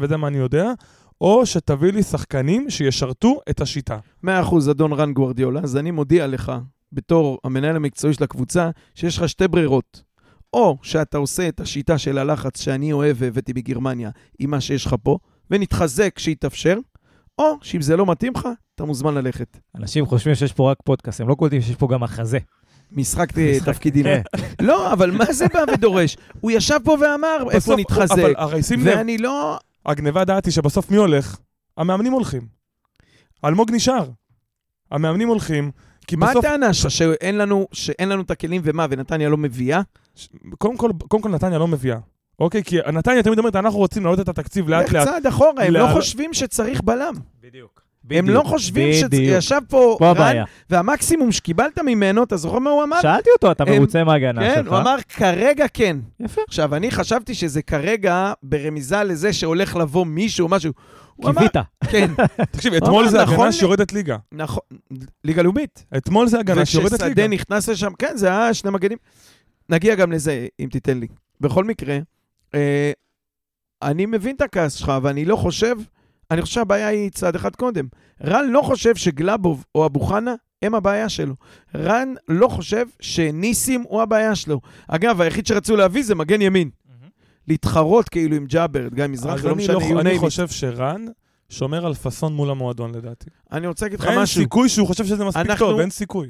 Speaker 2: וזה מה אני יודע, או שתביא לי שחקנים שישרתו את השיטה.
Speaker 3: מאה אחוז, אדון רן גוורדיולה, אז אני מודיע לך, בתור המנהל המקצועי של הקבוצה, שיש לך שתי ברירות. או שאתה עושה את השיטה של הלחץ שאני אוהב והבאתי מגרמניה עם מה שיש לך פה, ונתחזק כשיתאפשר, או שאם זה לא מתאים לך, אתה מוזמן ללכת.
Speaker 1: אנשים חושבים שיש פה רק פודקאסט, הם לא קולטים שיש פה גם מחזה.
Speaker 3: משחק תפקידים. לא, אבל מה זה בא ודורש? הוא ישב פה ואמר איפה נתחזק,
Speaker 2: אבל הרי שים לב,
Speaker 3: ואני לא...
Speaker 2: הגניבה דעת היא שבסוף מי הולך? המאמנים הולכים. אלמוג נשאר. המאמנים הולכים, כי
Speaker 3: מה
Speaker 2: בסוף...
Speaker 3: הטענה שלך, שאין לנו, שאין לנו את הכלים ומה, ונתניה לא מביאה?
Speaker 2: קודם כל, קודם כל נתניה לא מביאה. אוקיי? כי נתניה תמיד אומרת, אנחנו רוצים להעלות את התקציב לאט
Speaker 3: לך
Speaker 2: לאט.
Speaker 3: צעד אחורה, הם לא. חושבים שצריך בלם.
Speaker 1: בדיוק.
Speaker 3: הם לא חושבים שישב פה
Speaker 1: פה
Speaker 3: רן. והמקסימום שקיבלת ממנו, אתה זוכר מה הוא אמר?
Speaker 1: שאלתי אותו, אתה מרוצה מההגנה
Speaker 3: כן,
Speaker 1: שלך?
Speaker 3: הוא אמר כרגע כן.
Speaker 1: יפה.
Speaker 3: עכשיו, אני חשבתי שזה כרגע ברמיזה לזה שהולך לבוא מישהו, משהו.
Speaker 1: קיווית.
Speaker 3: כן,
Speaker 2: תקשיב, אתמול זה
Speaker 3: נכון
Speaker 2: הגנה
Speaker 3: לי.
Speaker 2: שיורדת ליגה.
Speaker 3: נכון, ליגה לאומית.
Speaker 2: אתמול זה הגנה שיורדת ליגה.
Speaker 3: וכששדה נכנס לשם, כן, זה היה שני מגנים. נגיע גם לזה, אם תיתן לי. בכל מקרה, אה, אני מבין את הכעס שלך, ואני לא חושב, אני חושב שהבעיה היא צעד אחד קודם. רן לא חושב שגלאבוב או אבו חנה הם הבעיה שלו. רן לא חושב שניסים הוא הבעיה שלו. אגב, היחיד שרצו להביא זה מגן ימין. להתחרות כאילו עם ג'אבר, גיא
Speaker 2: אז
Speaker 3: מזרחי, לא
Speaker 2: אני
Speaker 3: משנה,
Speaker 2: לא- אני
Speaker 3: name it.
Speaker 2: חושב שרן שומר על פאסון מול המועדון לדעתי.
Speaker 3: אני רוצה להגיד לך
Speaker 2: אין
Speaker 3: משהו.
Speaker 2: סיכוי שהוא חושב שזה מספיק
Speaker 3: אנחנו-
Speaker 2: טוב, אין סיכוי.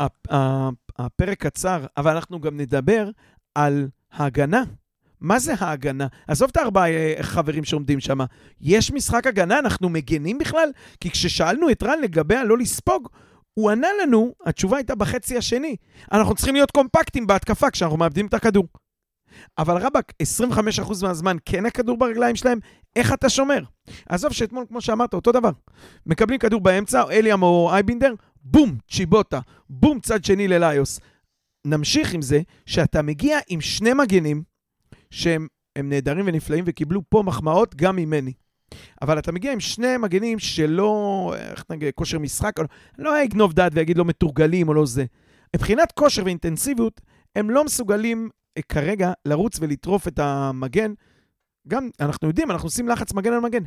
Speaker 3: הפרק קצר, אבל אנחנו גם נדבר על ההגנה. מה זה ההגנה? עזוב את הארבעה אה, חברים שעומדים שם. יש משחק הגנה? אנחנו מגנים בכלל? כי כששאלנו את רן לגבי הלא לספוג, הוא ענה לנו, התשובה הייתה בחצי השני. אנחנו צריכים להיות קומפקטים בהתקפה כשאנחנו מאבדים את הכדור. אבל רבאק, 25% מהזמן כן הכדור ברגליים שלהם, איך אתה שומר? עזוב שאתמול, כמו שאמרת, אותו דבר. מקבלים כדור באמצע, אליאם או אייבינדר, בום, צ'יבוטה, בום, צד שני לליוס. נמשיך עם זה, שאתה מגיע עם שני מגנים, שהם הם נהדרים ונפלאים וקיבלו פה מחמאות גם ממני. אבל אתה מגיע עם שני מגנים שלא, איך נגיד, כושר משחק, לא, לא יגנוב דעת ויגיד לא מתורגלים או לא זה. מבחינת כושר ואינטנסיביות, הם לא מסוגלים כרגע לרוץ ולטרוף את המגן. גם, אנחנו יודעים, אנחנו עושים לחץ מגן על מגן.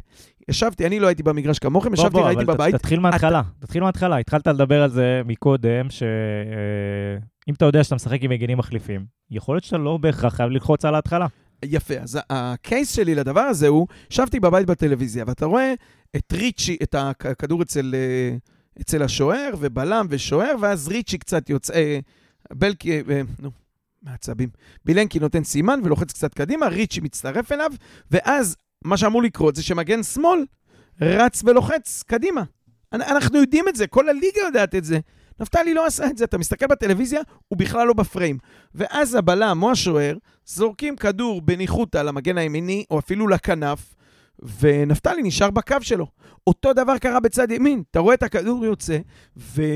Speaker 3: ישבתי, אני לא הייתי במגרש כמוכם, ישבתי,
Speaker 1: בוא,
Speaker 3: ראיתי בבית.
Speaker 1: תתחיל מההתחלה, תתחיל מההתחלה. התחלת לדבר על זה מקודם, שאם אתה יודע שאתה משחק עם מגינים מחליפים, יכול להיות שאתה לא בהכרח חייב ללחוץ על ההתחלה.
Speaker 3: יפה, אז הקייס שלי לדבר הזה הוא, ישבתי בבית בטלוויזיה, ואתה רואה את ריצ'י, את הכדור אצל, אה, אצל השוער, ובלם ושוער, ואז ריצ'י קצת יוצא, אה, בלקי, אה, נו, מעצבים. בילנקי נותן סימן ולוחץ קצת קדימה, ריצ'י מצטרף אליו, ואז מה שאמור לקרות זה שמגן שמאל רץ ולוחץ קדימה. אנ- אנחנו יודעים את זה, כל הליגה יודעת את זה. נפתלי לא עשה את זה, אתה מסתכל בטלוויזיה, הוא בכלל לא בפריים. ואז הבלם או השוער זורקים כדור בניחותא למגן הימיני, או אפילו לכנף, ונפתלי נשאר בקו שלו. אותו דבר קרה בצד ימין, אתה רואה את הכדור יוצא,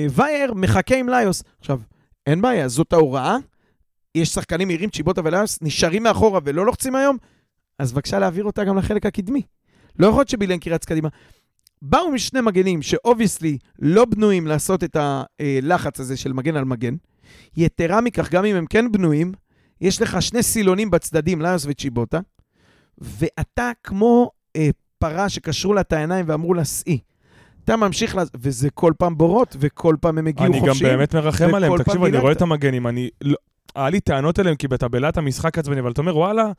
Speaker 3: ווייר מחכה עם ליוס. עכשיו, אין בעיה, זאת ההוראה. יש שחקנים מהירים, צ'יבוטה וליוס, נשארים מאחורה ולא לוחצים היום, אז בבקשה להעביר אותה גם לחלק הקדמי. לא יכול להיות שבילנקי רץ קדימה. באו משני מגנים ש obviously לא בנויים לעשות את הלחץ הזה של מגן על מגן. יתרה מכך, גם אם הם כן בנויים, יש לך שני סילונים בצדדים, ליוס וצ'יבוטה, ואתה כמו אה, פרה שקשרו לה את העיניים ואמרו לה, סעי. אתה ממשיך, לז... וזה כל פעם בורות, וכל פעם הם הגיעו
Speaker 2: אני גם
Speaker 3: חופשיים.
Speaker 2: באמת מרחם עליהם. תקשיבו, אני רואה. את המגנים, אני... לא- היה לי טענות אליהם כי בטבלת המשחק עצבני, אבל אתה אומר, וואלה,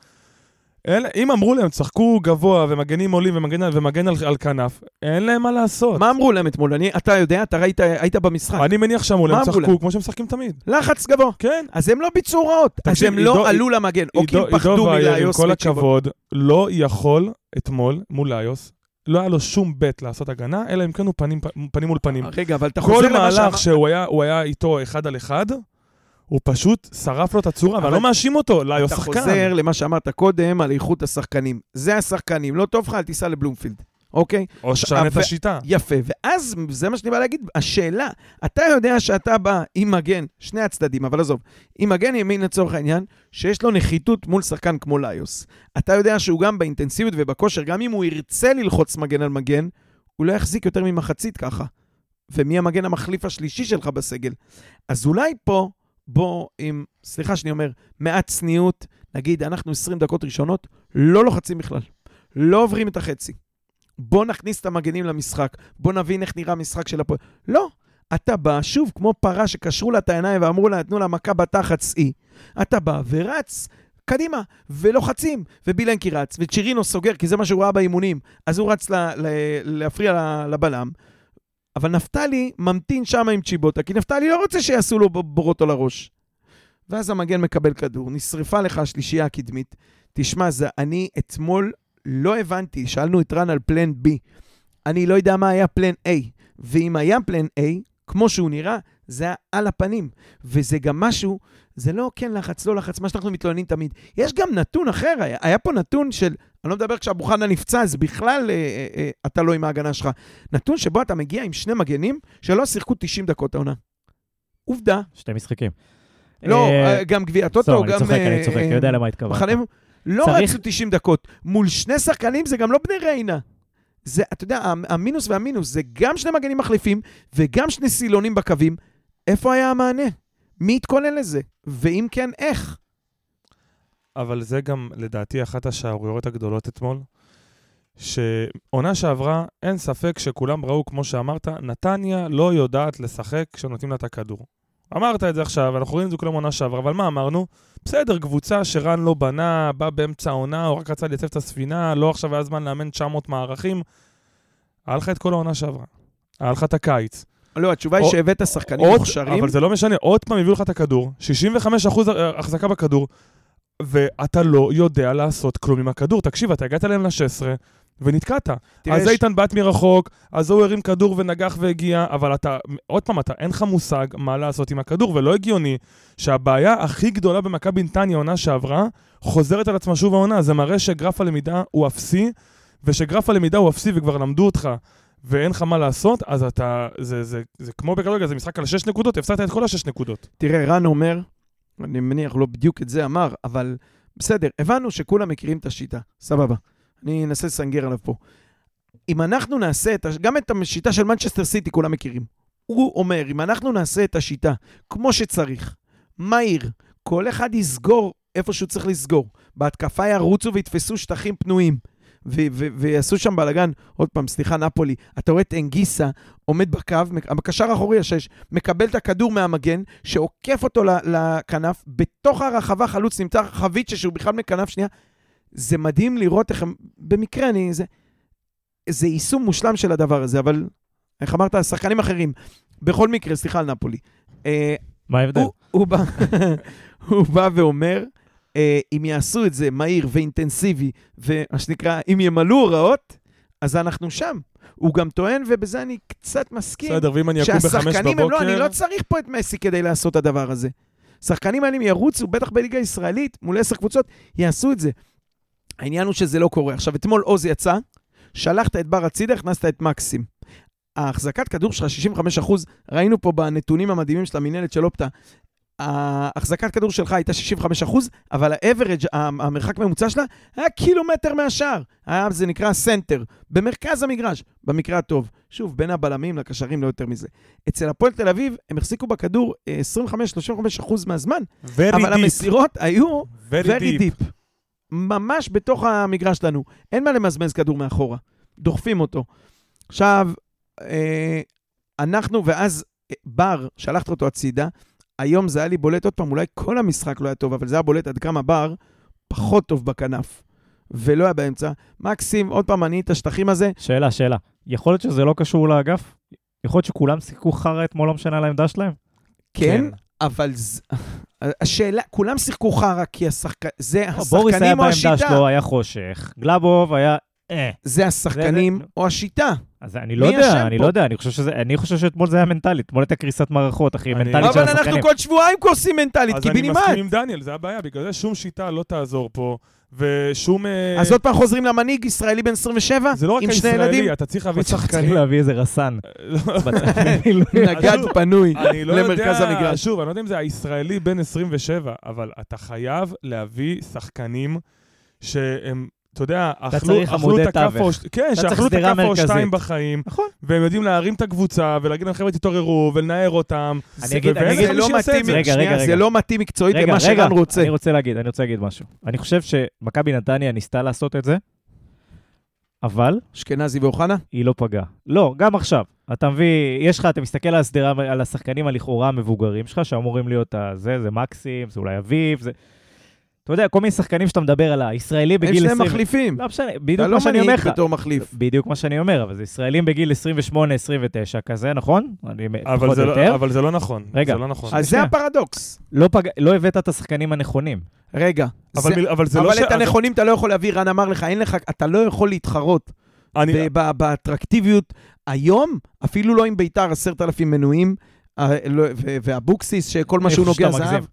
Speaker 2: אלה- אם אמרו להם, תשחקו גבוה ומגנים עולים ומגן, ומגן על, על כנף, אין להם מה לעשות.
Speaker 3: מה אמרו להם אתמול? אני, אתה יודע, אתה ראית, היית במשחק.
Speaker 2: אני מניח שאמרו להם, תשחקו
Speaker 3: להם?
Speaker 2: כמו שהם משחקים תמיד.
Speaker 3: לחץ גבוה.
Speaker 2: כן.
Speaker 3: אז הם לא ביצעו הוראות. אז הם לא
Speaker 2: עידו-
Speaker 3: עלו למגן. או כי הם פחדו
Speaker 2: וייר, עם כל. הכבוד, לא יכול אתמול מול ליוס, לא היה לו שום בט לעשות הגנה, אלא אם כן הוא פנים, פנים מול פנים.
Speaker 3: רגע, אבל אתה
Speaker 2: כל
Speaker 3: חוזר למה
Speaker 2: מהלך
Speaker 3: שאמרת.
Speaker 2: שהוא היה, היה איתו אחד על אחד, הוא פשוט שרף לו את הצורה, ואני
Speaker 3: אבל-
Speaker 2: לא מאשים אותו, ליוס
Speaker 3: אתה
Speaker 2: שחקן.
Speaker 3: חוזר למה שאמרת קודם על איכות השחקנים. זה השחקנים, לא טוב לך, אל תיסע לבלומפילד, אוקיי?
Speaker 2: או שנה את השיטה.
Speaker 3: יפה, ואז זה מה שאני בא להגיד, השאלה, אתה יודע שאתה בא עם מגן, שני הצדדים, אבל עזוב, עם מגן ימין לצורך העניין, שיש לו נחיתות מול שחקן כמו ליוס. אתה יודע שהוא גם באינטנסיביות ובכושר, גם אם הוא ירצה ללחוץ מגן על מגן, הוא לא יחזיק יותר ממחצית ככה. ומי המגן המחליף השלישי שלך בסגל? אז אולי פה, בוא עם, סליחה שאני אומר, מעט צניעות, נגיד, אנחנו 20 דקות ראשונות, לא לוחצים בכלל. לא עוברים את החצי. בוא נכניס את המגנים למשחק, בוא נבין איך נראה המשחק של הפועל. לא, אתה בא, שוב, כמו פרה שקשרו לה את העיניים ואמרו לה, נתנו לה מכה בתחת סעי. אתה בא ורץ קדימה, ולוחצים, ובילנקי רץ, וצ'ירינו סוגר, כי זה מה שהוא ראה באימונים, אז הוא רץ ל- ל- להפריע לבלם. אבל נפתלי ממתין שם עם צ'יבוטה, כי נפתלי לא רוצה שיעשו לו בורות על הראש. ואז המגן מקבל כדור, נשרפה לך השלישייה הקדמית. תשמע, זה, אני אתמול לא הבנתי, שאלנו את רן על פלן B. אני לא יודע מה היה פלן A. ואם היה פלן A, כמו שהוא נראה, זה היה על הפנים. וזה גם משהו, זה לא כן לחץ, לא לחץ, מה שאנחנו מתלוננים תמיד. יש גם נתון אחר, היה, היה פה נתון של, אני לא מדבר כשאבו חנה נפצע, אז בכלל אה, אה, אה, אתה לא עם ההגנה שלך. נתון שבו אתה מגיע עם שני מגנים שלא שיחקו 90 דקות העונה. עובדה.
Speaker 1: שתי משחקים.
Speaker 3: לא,
Speaker 1: אה,
Speaker 3: אה, גם גביע טוטו, גם...
Speaker 1: אני צוחק, אני
Speaker 3: אה,
Speaker 1: צוחק, אני יודע למה התכוונת.
Speaker 3: לא רצו 90 דקות. מול שני שחקנים זה גם לא בני ריינה. זה, אתה יודע, המ- המינוס והמינוס זה גם שני מגנים מחליפים וגם שני סילונים בקווים. איפה היה המענה? מי התכונן לזה? ואם כן, איך?
Speaker 2: אבל זה גם, לדעתי, אחת השערוריות הגדולות אתמול. שעונה שעברה, אין ספק שכולם ראו, כמו שאמרת, נתניה לא יודעת לשחק כשנותנים לה את הכדור. אמרת את זה עכשיו, אנחנו רואים את זה כולם עונה שעברה, אבל מה אמרנו? בסדר, קבוצה שרן לא בנה, בא באמצע העונה, הוא רק רצה לייצב את הספינה, לא עכשיו היה זמן לאמן 900 מערכים. היה לך את כל העונה שעברה. היה לך את הקיץ.
Speaker 3: לא, התשובה היא
Speaker 2: עוד-
Speaker 3: שהבאת שחקנים מוכשרים.
Speaker 2: אבל זה לא משנה, עוד פעם הביאו לך את הכדור, 65% החזקה בכדור, ואתה לא יודע לעשות כלום עם הכדור. תקשיב, אתה הגעת אליהם ל-16 ונתקעת. אז
Speaker 3: יש-
Speaker 2: איתן בעט מרחוק, אז הוא הרים כדור ונגח והגיע, אבל אתה, עוד פעם, אתה, אין לך מושג מה לעשות עם הכדור, ולא הגיוני שהבעיה הכי גדולה במכבי נתניה, עונה שעברה, חוזרת על עצמה שוב העונה. זה מראה שגרף הלמידה הוא אפסי, ושגרף הלמידה הוא אפסי וכבר למדו אותך. ואין לך מה לעשות, אז אתה, זה, זה, זה, זה כמו בכדורגל, זה משחק על 6 נקודות, הפסדת את כל השש נקודות.
Speaker 3: תראה, רן אומר, אני מניח לא בדיוק את זה אמר, אבל בסדר, הבנו שכולם מכירים את השיטה, סבבה. אני אנסה לסנגר עליו פה. אם אנחנו נעשה את, הש- גם את השיטה של מנצ'סטר סיטי כולם מכירים. הוא אומר, אם אנחנו נעשה את השיטה כמו שצריך, מהיר, כל אחד יסגור איפה שהוא צריך לסגור. בהתקפה ירוצו ויתפסו שטחים פנויים. ו- ו- ויעשו שם בלאגן, עוד פעם, סליחה, נפולי, אתה רואה את אנגיסה עומד בקו, בקשר האחורי השש, מקבל את הכדור מהמגן, שעוקף אותו לכנף, בתוך הרחבה חלוץ נמצא חביצ'ה שהוא בכלל מכנף שנייה. זה מדהים לראות איך הם, במקרה אני, זה, זה יישום מושלם של הדבר הזה, אבל איך אמרת, שחקנים אחרים. בכל מקרה, סליחה על נפולי. אה,
Speaker 1: מה ההבדל?
Speaker 3: הוא, הוא, בא, הוא בא ואומר, אם יעשו את זה מהיר ואינטנסיבי, ומה שנקרא, אם ימלאו הוראות, אז אנחנו שם. הוא גם טוען, ובזה אני קצת מסכים,
Speaker 2: בסדר, ואם אני אקום בחמש
Speaker 3: שהשחקנים הם לא, אני
Speaker 2: בבוקר...
Speaker 3: לא צריך פה את מסי כדי לעשות את הדבר הזה. שחקנים האלה ירוצו, בטח בליגה הישראלית, מול עשר קבוצות, יעשו את זה. העניין הוא שזה לא קורה. עכשיו, אתמול עוז יצא, שלחת את בר הצידה, הכנסת את מקסים. ההחזקת כדור שלך 65 אחוז, ראינו פה בנתונים המדהימים של המינהלת של Opta, ההחזקת כדור שלך הייתה 65 אחוז, אבל ה average, המרחק ממוצע שלה, היה קילומטר מהשאר. היה, זה נקרא center, במרכז המגרש, במקרה הטוב. שוב, בין הבלמים לקשרים, לא יותר מזה. אצל הפועל תל אביב, הם החזיקו בכדור אה, 25-35 אחוז מהזמן,
Speaker 2: Very
Speaker 3: אבל
Speaker 2: deep,
Speaker 3: המסירות היו
Speaker 2: very
Speaker 3: very
Speaker 2: deep.
Speaker 3: deep. ממש בתוך המגרש שלנו. אין מה למזמז כדור מאחורה. דוחפים אותו. עכשיו, אה, אנחנו, ואז אה, בר, שלחת אותו הצידה, היום זה היה לי בולט עוד פעם, אולי כל המשחק לא היה טוב, אבל זה היה בולט עד כמה בר פחות טוב בכנף, ולא היה באמצע. מקסים, עוד פעם, אני את השטחים הזה,
Speaker 1: שאלה, שאלה. יכול להיות שזה לא קשור לאגף? יכול להיות שכולם שיחקו חרא אתמול, לא משנה על העמדה שלהם?
Speaker 3: כן, אבל ז... השאלה, כולם שיחקו חרא כי השחק... זה
Speaker 1: בוריס היה
Speaker 3: השחקנים או
Speaker 1: בעמדה
Speaker 3: השיטה.
Speaker 1: שלו, היה חושך. גלאבוב היה... אה.
Speaker 3: זה השחקנים או השיטה.
Speaker 1: אז אני לא יודע, אני? לא יודע, אני חושב שזה, אני חושב שאתמול זה היה מנטלית, אתמול הייתה קריסת מערכות, אחי, מנטלית של
Speaker 3: אבל אנחנו
Speaker 1: השחקנים.
Speaker 3: כל שבועיים קורסים מנטלית,
Speaker 2: אז אני. מסכים עם דניאל, זה הבעיה, בגלל זה שום שיטה לא תעזור פה, ושום... אה,
Speaker 3: אז עוד פעם חוזרים למנהיג ישראלי בן 27,
Speaker 2: זה לא רק הישראלי,
Speaker 3: ילדים,
Speaker 2: אתה צריך להביא
Speaker 1: צריך
Speaker 2: שחקנים.
Speaker 1: להביא איזה רסן.
Speaker 2: לא,
Speaker 3: נגד
Speaker 2: שוב,
Speaker 3: פנוי
Speaker 2: אני לא
Speaker 3: למרכז המגרש.
Speaker 2: שוב, אני לא יודע אם זה הישראלי בן 27, אבל אתה חייב להביא שחקנים שהם, אתה יודע, אכלו אכלו את הכאפה או... כן, שאכלו את
Speaker 1: שדרה
Speaker 2: הכאפה או
Speaker 1: מרכזית.
Speaker 2: שתיים בחיים,
Speaker 1: נכון.
Speaker 2: והם יודעים להרים את הקבוצה ולהגיד להם, חבר'ה, תתעוררו ולנער אותם.
Speaker 1: אני אגיד, אני
Speaker 2: ואיזה
Speaker 1: אגיד,
Speaker 3: זה לא מתאים,
Speaker 2: זה?
Speaker 1: רגע, רגע,
Speaker 3: זה. לא מתאים מקצועית למה שרן רוצה.
Speaker 1: אני רוצה להגיד, אני רוצה להגיד משהו. אני חושב שמכבי נתניה ניסתה לעשות את זה, אבל
Speaker 3: אשכנזי ואוחנה?
Speaker 1: היא לא פגעה. לא, גם עכשיו. אתה מביא, יש לך, אתה מסתכל על השחקנים הלכאורה המבוגרים שלך, שאמורים להיות הזה, זה מקסים, זה אולי אביב, זה... אתה יודע, כל מיני שחקנים שאתה מדבר על הישראלי
Speaker 3: הם
Speaker 1: בגיל
Speaker 3: שניהם
Speaker 1: 20...
Speaker 3: מחליפים.
Speaker 1: לא משנה,
Speaker 3: אתה
Speaker 1: בדיוק
Speaker 3: לא
Speaker 1: מה שאני אומר
Speaker 3: מנהיג
Speaker 1: לך.
Speaker 3: בתור מחליף.
Speaker 1: בדיוק מה שאני אומר, אבל זה ישראלים בגיל 28-29 כזה, נכון?
Speaker 2: אבל זה לא-. אבל זה לא נכון.
Speaker 1: רגע.
Speaker 2: זה לא נכון.
Speaker 3: אז זה. הפרדוקס.
Speaker 1: לא, פג... לא הבאת את השחקנים הנכונים.
Speaker 3: רגע,
Speaker 2: אבל
Speaker 3: זה-
Speaker 2: מ- אבל זה לא
Speaker 3: אבל
Speaker 2: ש...
Speaker 3: את הנכונים אתה לא יכול להביא, רן אמר לך, אין לך, אתה לא יכול להתחרות
Speaker 2: אני-
Speaker 3: באטרקטיביות. היום, אפילו לא עם ביתר עשרת אלפים מנויים, לא- ו- ואבוקסיס, שכל מה שהוא נוגע זהב.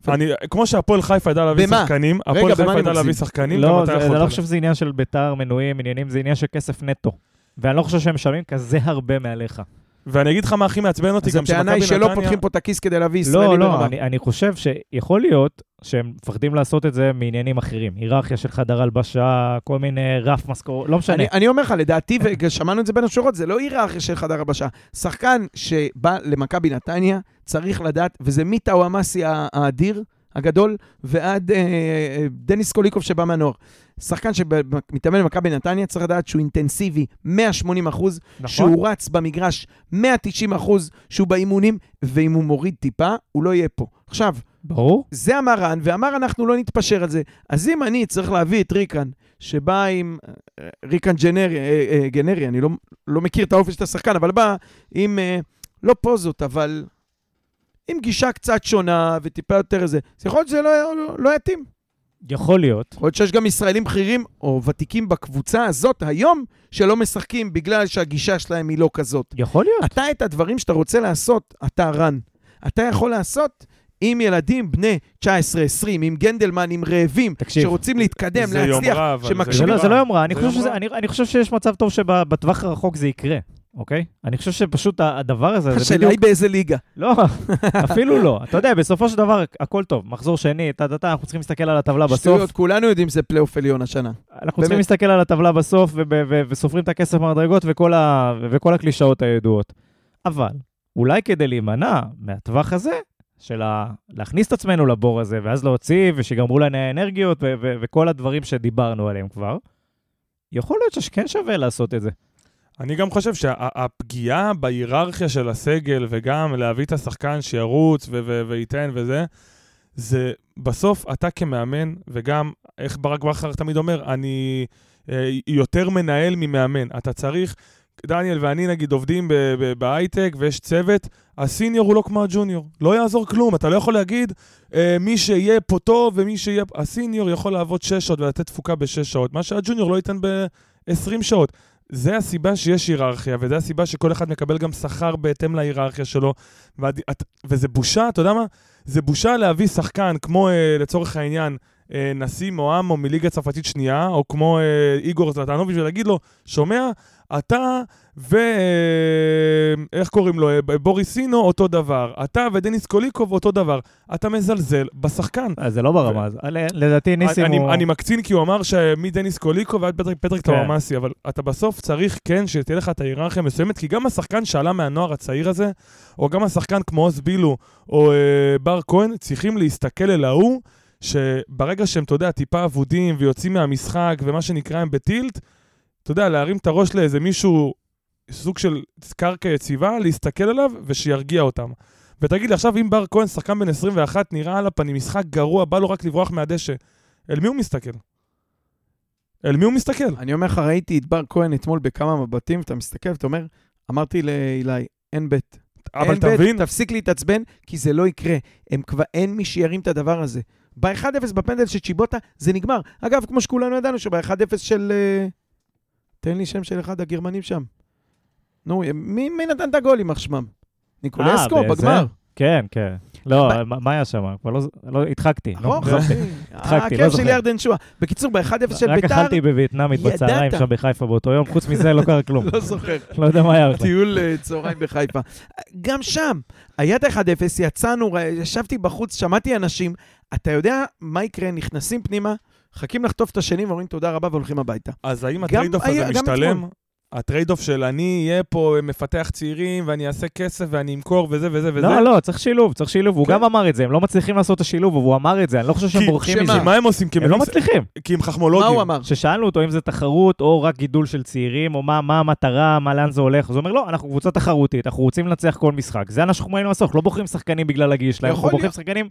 Speaker 2: כמו שהפועל חיפה ידע להביא? שחקנים, הפועל חיפה ידע להביא? שחקנים,
Speaker 1: לא,
Speaker 2: גם אתה יכול
Speaker 1: אני לא. חושב שזה עניין של ביתר, מנויים, עניינים, זה עניין של כסף נטו. ואני לא חושב שהם משלמים כזה הרבה מעליך.
Speaker 2: ואני אגיד לך מה הכי מעצבן אותי,
Speaker 3: אז
Speaker 2: גם
Speaker 3: הטענה
Speaker 2: שמכבי
Speaker 3: היא שלא
Speaker 2: נתניה...
Speaker 3: פותחים פה את הכיס כדי להביא ישראלי
Speaker 1: לא, לא,
Speaker 3: ברמה.
Speaker 1: אני, אני חושב שיכול להיות שהם מפחדים לעשות את זה מעניינים אחרים. היררכיה של חדר הלבשה, כל מיני רף משכורות, לא משנה.
Speaker 3: אני, אני אומר לך, לדעתי, ושמענו את זה בין השורות, זה לא היררכיה של חדר הבשה. שחקן שבא למכבי נתניה, צריך לדעת, וזה מטאוואמאסי האדיר, הגדול, ועד אה, אה, דניס קוליקוב שבא מהנוער. שחקן שמתאמן במכבי נתניה, צריך לדעת שהוא אינטנסיבי 180 אחוז,
Speaker 1: נכון?
Speaker 3: שהוא רץ במגרש 190 אחוז, שהוא באימונים, ואם הוא מוריד טיפה, הוא לא יהיה פה. עכשיו,
Speaker 1: ברור.
Speaker 3: זה אמר רן, ואמר אנחנו לא נתפשר על זה. אז אם אני צריך להביא את ריקן, שבא עם... אה, ריקן ג'נרי, אה, אה, גנרי, אני לא, לא מכיר את האופי של השחקן, אבל בא עם... אה, לא פוזות, אבל עם גישה קצת שונה וטיפה יותר איזה. אז יכול להיות שזה לא, לא, לא יתאים.
Speaker 1: יכול להיות.
Speaker 3: יכול להיות שיש גם ישראלים בכירים או ותיקים בקבוצה הזאת היום, שלא משחקים בגלל שהגישה שלהם היא לא כזאת.
Speaker 1: יכול להיות.
Speaker 3: אתה את הדברים שאתה רוצה לעשות, אתה רן. אתה יכול לעשות עם ילדים בני 19-20, עם גנדלמן, עם רעבים,
Speaker 1: תקשיב,
Speaker 3: שרוצים להתקדם,
Speaker 2: זה
Speaker 3: להצליח. שמקשיבים-
Speaker 1: זה לא, זה לא יומרה, אני
Speaker 2: זה
Speaker 1: חושב, שזה. אני, אני חושב שיש מצב טוב שבטווח הרחוק זה יקרה. אוקיי? אני חושב שפשוט הדבר הזה, זה
Speaker 3: השאלה. היא באיזה ליגה.
Speaker 1: לא, אפילו לא. אתה יודע, בסופו של דבר, הכל טוב. מחזור שני, טה-טה-טה, אנחנו צריכים להסתכל על הטבלה בסוף.
Speaker 3: שטויות, כולנו יודעים שזה פלייאוף עליון השנה.
Speaker 1: אנחנו צריכים. להסתכל על הטבלה בסוף, וסופרים את הכסף במדרגות וכל, הקלישאות הידועות. אבל, אולי כדי להימנע מהטווח הזה, של להכניס את עצמנו לבור הזה, ואז להוציא, ושיגמרו לנו האנרגיות, וכל הדברים שדיברנו עליהם כבר, יכול להיות שכן שווה לעשות את זה.
Speaker 2: אני גם חושב שהפגיעה בהיררכיה של הסגל, וגם להביא את השחקן שירוץ ו- ו- וייתן וזה, זה בסוף אתה כמאמן, וגם, איך ברק בכר תמיד אומר, אני אה, יותר מנהל ממאמן. אתה צריך, דניאל ואני נגיד עובדים בהייטק ויש צוות, הסיניור הוא לא כמו הג'וניור. לא יעזור כלום, אתה לא יכול להגיד, אה, מי שיהיה פה טוב ומי שיהיה... הסיניור יכול לעבוד 6 שעות ולתת תפוקה ב-6 שעות, מה שהג'וניור לא ייתן ב-20 שעות. זה הסיבה שיש היררכיה, וזה הסיבה שכל אחד מקבל גם שכר בהתאם להיררכיה שלו. ועד, את, וזה בושה, אתה יודע מה? זה בושה להביא שחקן כמו, אה, לצורך העניין, אה, נשיא מועמו מליגה צרפתית שנייה, או כמו אה, איגור זלטנוביץ', ולהגיד לו, שומע, אתה ו... אה, איך קוראים לו? אה, בוריס סינו, אותו דבר. אתה ודניס קוליקוב, אותו דבר. אתה מזלזל בשחקן.
Speaker 1: אז זה לא ברמה הזאת. לדעתי ניסים
Speaker 2: אני,
Speaker 1: הוא...
Speaker 2: אני מקצין כי הוא אמר שמדניס קוליקו ועד פטריק,
Speaker 1: כן.
Speaker 2: טאומאסי, אבל אתה בסוף צריך כן שתהיה לך את ההיררכיה המסוימת, כי גם השחקן שעלה מהנוער הצעיר הזה, או גם השחקן כמו עוז בילו או אה, בר כהן, צריכים להסתכל אל ההוא, שברגע שהם, אתה יודע, טיפה אבודים ויוצאים מהמשחק ומה שנקרא הם בטילט, אתה יודע, להרים את הראש לאיזה מישהו, סוג של קרקע יציבה, להסתכל עליו ושירגיע אותם. ותגיד לי, עכשיו אם בר כהן, שחקן בן 21, נראה על הפנים, משחק גרוע, בא לו רק לברוח מהדשא. אל מי הוא מסתכל? אל מי הוא מסתכל?
Speaker 3: אני אומר לך, ראיתי את בר כהן אתמול בכמה מבטים, ואתה מסתכל ואתה אומר, אמרתי לאילי, אין בית.
Speaker 2: אבל
Speaker 3: אין בית,
Speaker 2: תבין,
Speaker 3: תפסיק להתעצבן, כי זה לא יקרה. הם כבר, אין מי שירים את הדבר הזה. ב-1-0 בפנדל של צ'יבוטה, זה נגמר. אגב, כמו שכולנו ידענו, שב-1-0 של... אה, תן לי שם של אחד הגרמנים שם. נו, מי, מי נתן את הגול, יימח שמם? ניקולסקו,
Speaker 1: אה?
Speaker 3: בגמר.
Speaker 1: כן, כן. לא, מה היה שם? כבר לא... לא, הדחקתי. לא-
Speaker 3: ארוך,
Speaker 1: לא-
Speaker 3: אחי.
Speaker 1: הדחקתי, לא
Speaker 3: הכיף של
Speaker 1: זוכר.
Speaker 3: ירדן שואה. בקיצור, ב-1-0 של
Speaker 1: רק
Speaker 3: ביתר,
Speaker 1: אכלתי בווייטנאמית. בצהריים שם בחיפה באותו יום, חוץ מזה לא קרה כלום.
Speaker 3: לא זוכר.
Speaker 1: לא יודע מה היה.
Speaker 3: טיול אה, צהריים בחיפה. גם שם, היה את ה-1-0, יצאנו, ישבתי בחוץ, שמעתי אנשים, אתה יודע מה יקרה, נכנסים פנימה, מחכים לחטוף את השני ואומרים תודה רבה והולכים הביתה.
Speaker 2: אז האם ה
Speaker 3: trade-off
Speaker 2: הזה משתלם?
Speaker 3: אתמול.
Speaker 2: ה trade-off של אני אהיה פה מפתח צעירים ואני אעשה כסף ואני אמכור וזה וזה וזה?
Speaker 1: לא, לא, צריך שילוב, צריך שילוב. הוא
Speaker 2: כן.
Speaker 1: גם אמר את זה, הם לא מצליחים לעשות את השילוב, והוא אמר את זה, אני לא חושב שהם בורחים? מזה.
Speaker 2: מה הם עושים?
Speaker 1: הם לא מצליחים.
Speaker 2: כי הם
Speaker 3: מה
Speaker 2: חכמולוגים.
Speaker 3: הוא אמר?
Speaker 1: כששאלנו אותו אם זה תחרות או רק גידול של צעירים, או מה, מה המטרה, מה, לאן זה הולך, אז הוא אומר, לא, אנחנו קבוצה תחרותית, אנחנו רוצים לנצח כל משחק. זה אנחנו באים לעשות, לא בוחרים שחקנים בגלל הגיל שלהם, אנחנו בוחרים. שחקנים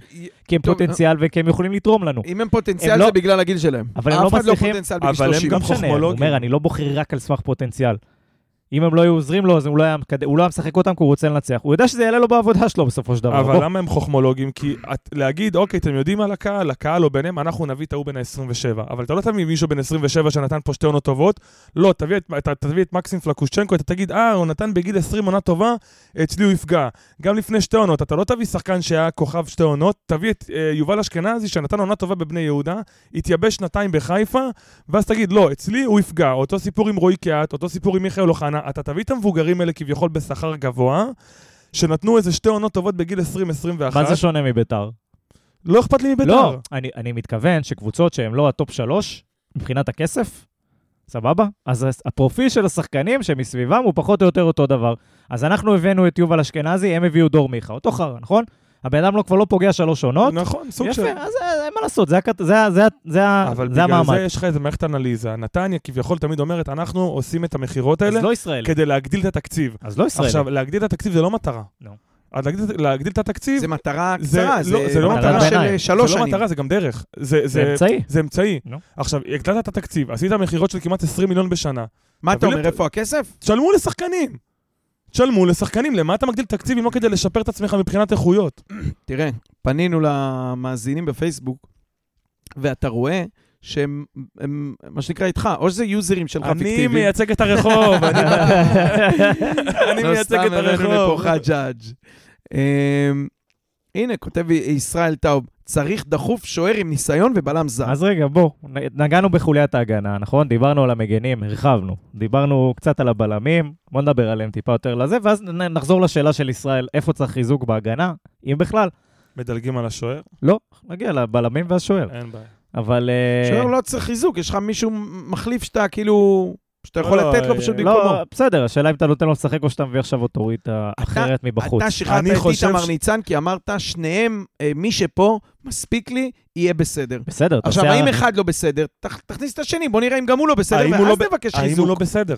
Speaker 1: כי הם פוטנציאל וכי הם יכולים לתרום לנו.
Speaker 3: אם הם פוטנציאל
Speaker 1: לא-
Speaker 3: זה בגלל הגיל שלהם.
Speaker 1: אבל הם לא
Speaker 3: אף אחד לא
Speaker 1: מצליחים-
Speaker 3: פוטנציאל בגיל
Speaker 2: אבל הם
Speaker 3: 30.
Speaker 2: גם
Speaker 1: משנה, הוא. אומר, אני לא בוחר רק על סמך פוטנציאל. אם הם לא היו עוזרים לו, אז הוא לא היה, מקד- הוא לא היה משחק אותם כי הוא רוצה לנצח. הוא יודע שזה יעלה לו בעבודה שלו בסופו של דבר.
Speaker 2: אבל
Speaker 1: בוא.
Speaker 2: למה הם חוכמולוגים? כי את, להגיד, אוקיי, אתם יודעים על הקהל, הקהל או ביניהם, אנחנו נביא את ההוא בן ה-27. אבל אתה לא תביא מישהו בן 27 שנתן פה שתי עונות טובות, לא, תביא את, אתה, תביא את מקסים פלקושצ'נקו, אתה תגיד, אה, הוא נתן בגיל 20 עונה טובה, אצלי הוא יפגע. גם לפני שתי עונות, אתה לא תביא שחקן שהיה כוכב שתי עונות, תביא את אה, יובל אשכנזי שנתן עונה טובה בבני יהודה, התייבש שנתיים בחיפה, ואז תגיד, לא, אצלי הוא יפגע. אותו סיפור עם רועי קיאט, אותו סיפור עם מיכאל אוחנה, אתה תביא את המבוגרים האלה כביכול בשכר גבוה, שנתנו איזה שתי עונות טובות בגיל 20-21.
Speaker 1: מה זה שונה מביתר?
Speaker 2: לא אכפת לי מביתר.
Speaker 1: לא, אני, אני מתכוון שקבוצות שהן לא ה top שלוש, מבחינת הכסף, סבבה? אז הפרופיל של השחקנים שמסביבם הוא פחות או יותר אותו דבר. אז אנחנו הבאנו את יובל אשכנזי, הם הביאו דור מיכה, אותו חרא, נכון? הבן אדם לא, כבר לא פוגע שלוש עונות.
Speaker 2: נכון, סוג
Speaker 1: יפה,
Speaker 2: של...
Speaker 1: אז אה, אין מה לעשות, זה. זה, זה, זה, ה-
Speaker 2: אבל
Speaker 1: זה
Speaker 2: בגלל
Speaker 1: המעמד.
Speaker 2: זה יש לך איזה מערכת אנליזה. נתניה כביכול תמיד אומרת, אנחנו עושים את המכירות האלה
Speaker 1: אז לא ישראלי.
Speaker 2: כדי להגדיל את התקציב.
Speaker 1: אז לא ישראלי.
Speaker 2: עכשיו, להגדיל את התקציב זה לא מטרה.
Speaker 1: לא.
Speaker 2: אז להגדיל, להגדיל את התקציב
Speaker 3: זה מטרה
Speaker 2: זה-
Speaker 3: קצרה,
Speaker 2: לא,
Speaker 3: זה
Speaker 2: זה לא
Speaker 3: מטרה
Speaker 1: מטרה
Speaker 3: של. שלוש
Speaker 2: זה לא
Speaker 3: שנים.
Speaker 2: מטרה, זה גם דרך. זה,
Speaker 1: זה
Speaker 2: זה,
Speaker 1: אמצעי.
Speaker 2: זה אמצעי.
Speaker 1: נו.
Speaker 2: עכשיו, הגדלת את התקציב, עשית מכירות של כמעט 20 מיליון בשנה.
Speaker 3: מה אתה אומר,
Speaker 2: לת-
Speaker 3: איפה הכסף?
Speaker 2: תשלמו לשחקנים. תשלמו לשחקנים, למה אתה מגדיל תקציב אם לא כדי לשפר את עצמך מבחינת איכויות?
Speaker 3: תראה, פנינו למאזינים בפייסבוק, ואתה רואה שהם, הם, מה שנקרא איתך, או שזה יוזרים שלך
Speaker 2: אני
Speaker 3: פיקטיביים.
Speaker 2: מייצג את הרחוב, אני אני
Speaker 3: לא
Speaker 2: מייצג את
Speaker 3: סתם הבאנו
Speaker 2: הרחוב.
Speaker 3: לפה חג'אג'. אמ, הנה, כותב ישראל טאוב, צריך דחוף שוער עם ניסיון ובלם זר.
Speaker 1: אז רגע, בוא, נגענו בחוליית ההגנה, נכון? דיברנו על המגנים, הרחבנו. דיברנו קצת על הבלמים, בוא נדבר עליהם טיפה יותר לזה, ואז נחזור לשאלה של ישראל, איפה צריך חיזוק בהגנה, אם בכלל.
Speaker 2: מדלגים על השוער?
Speaker 1: לא, נגיע לבלמים והשוער.
Speaker 2: אין בעיה.
Speaker 1: אבל... אה,
Speaker 3: שוער לא צריך חיזוק, יש לך מישהו מחליף שאתה כאילו... שאתה יכול
Speaker 2: לא,
Speaker 3: לתת לו
Speaker 2: אה,
Speaker 3: פשוט
Speaker 2: לא,
Speaker 3: במקומו.
Speaker 1: לא, בסדר, השאלה אם אתה נותן לו לשחק או שאתה מביא עכשיו אוטוריטה אחרת מבחוץ.
Speaker 3: אתה שחררת את איתמר
Speaker 2: ש-
Speaker 3: ניצן, כי אמרת, שניהם, אה, מי שפה, מספיק לי, יהיה בסדר.
Speaker 1: בסדר,
Speaker 3: עכשיו,
Speaker 1: תעשה-
Speaker 3: האם אחד לא בסדר, תכ- תכניס את השני, בוא נראה אם גם הוא לא בסדר,
Speaker 2: לא
Speaker 3: ואז
Speaker 2: ב-
Speaker 3: תבקש
Speaker 2: האם הוא
Speaker 3: חיזוק.
Speaker 2: לא בסדר?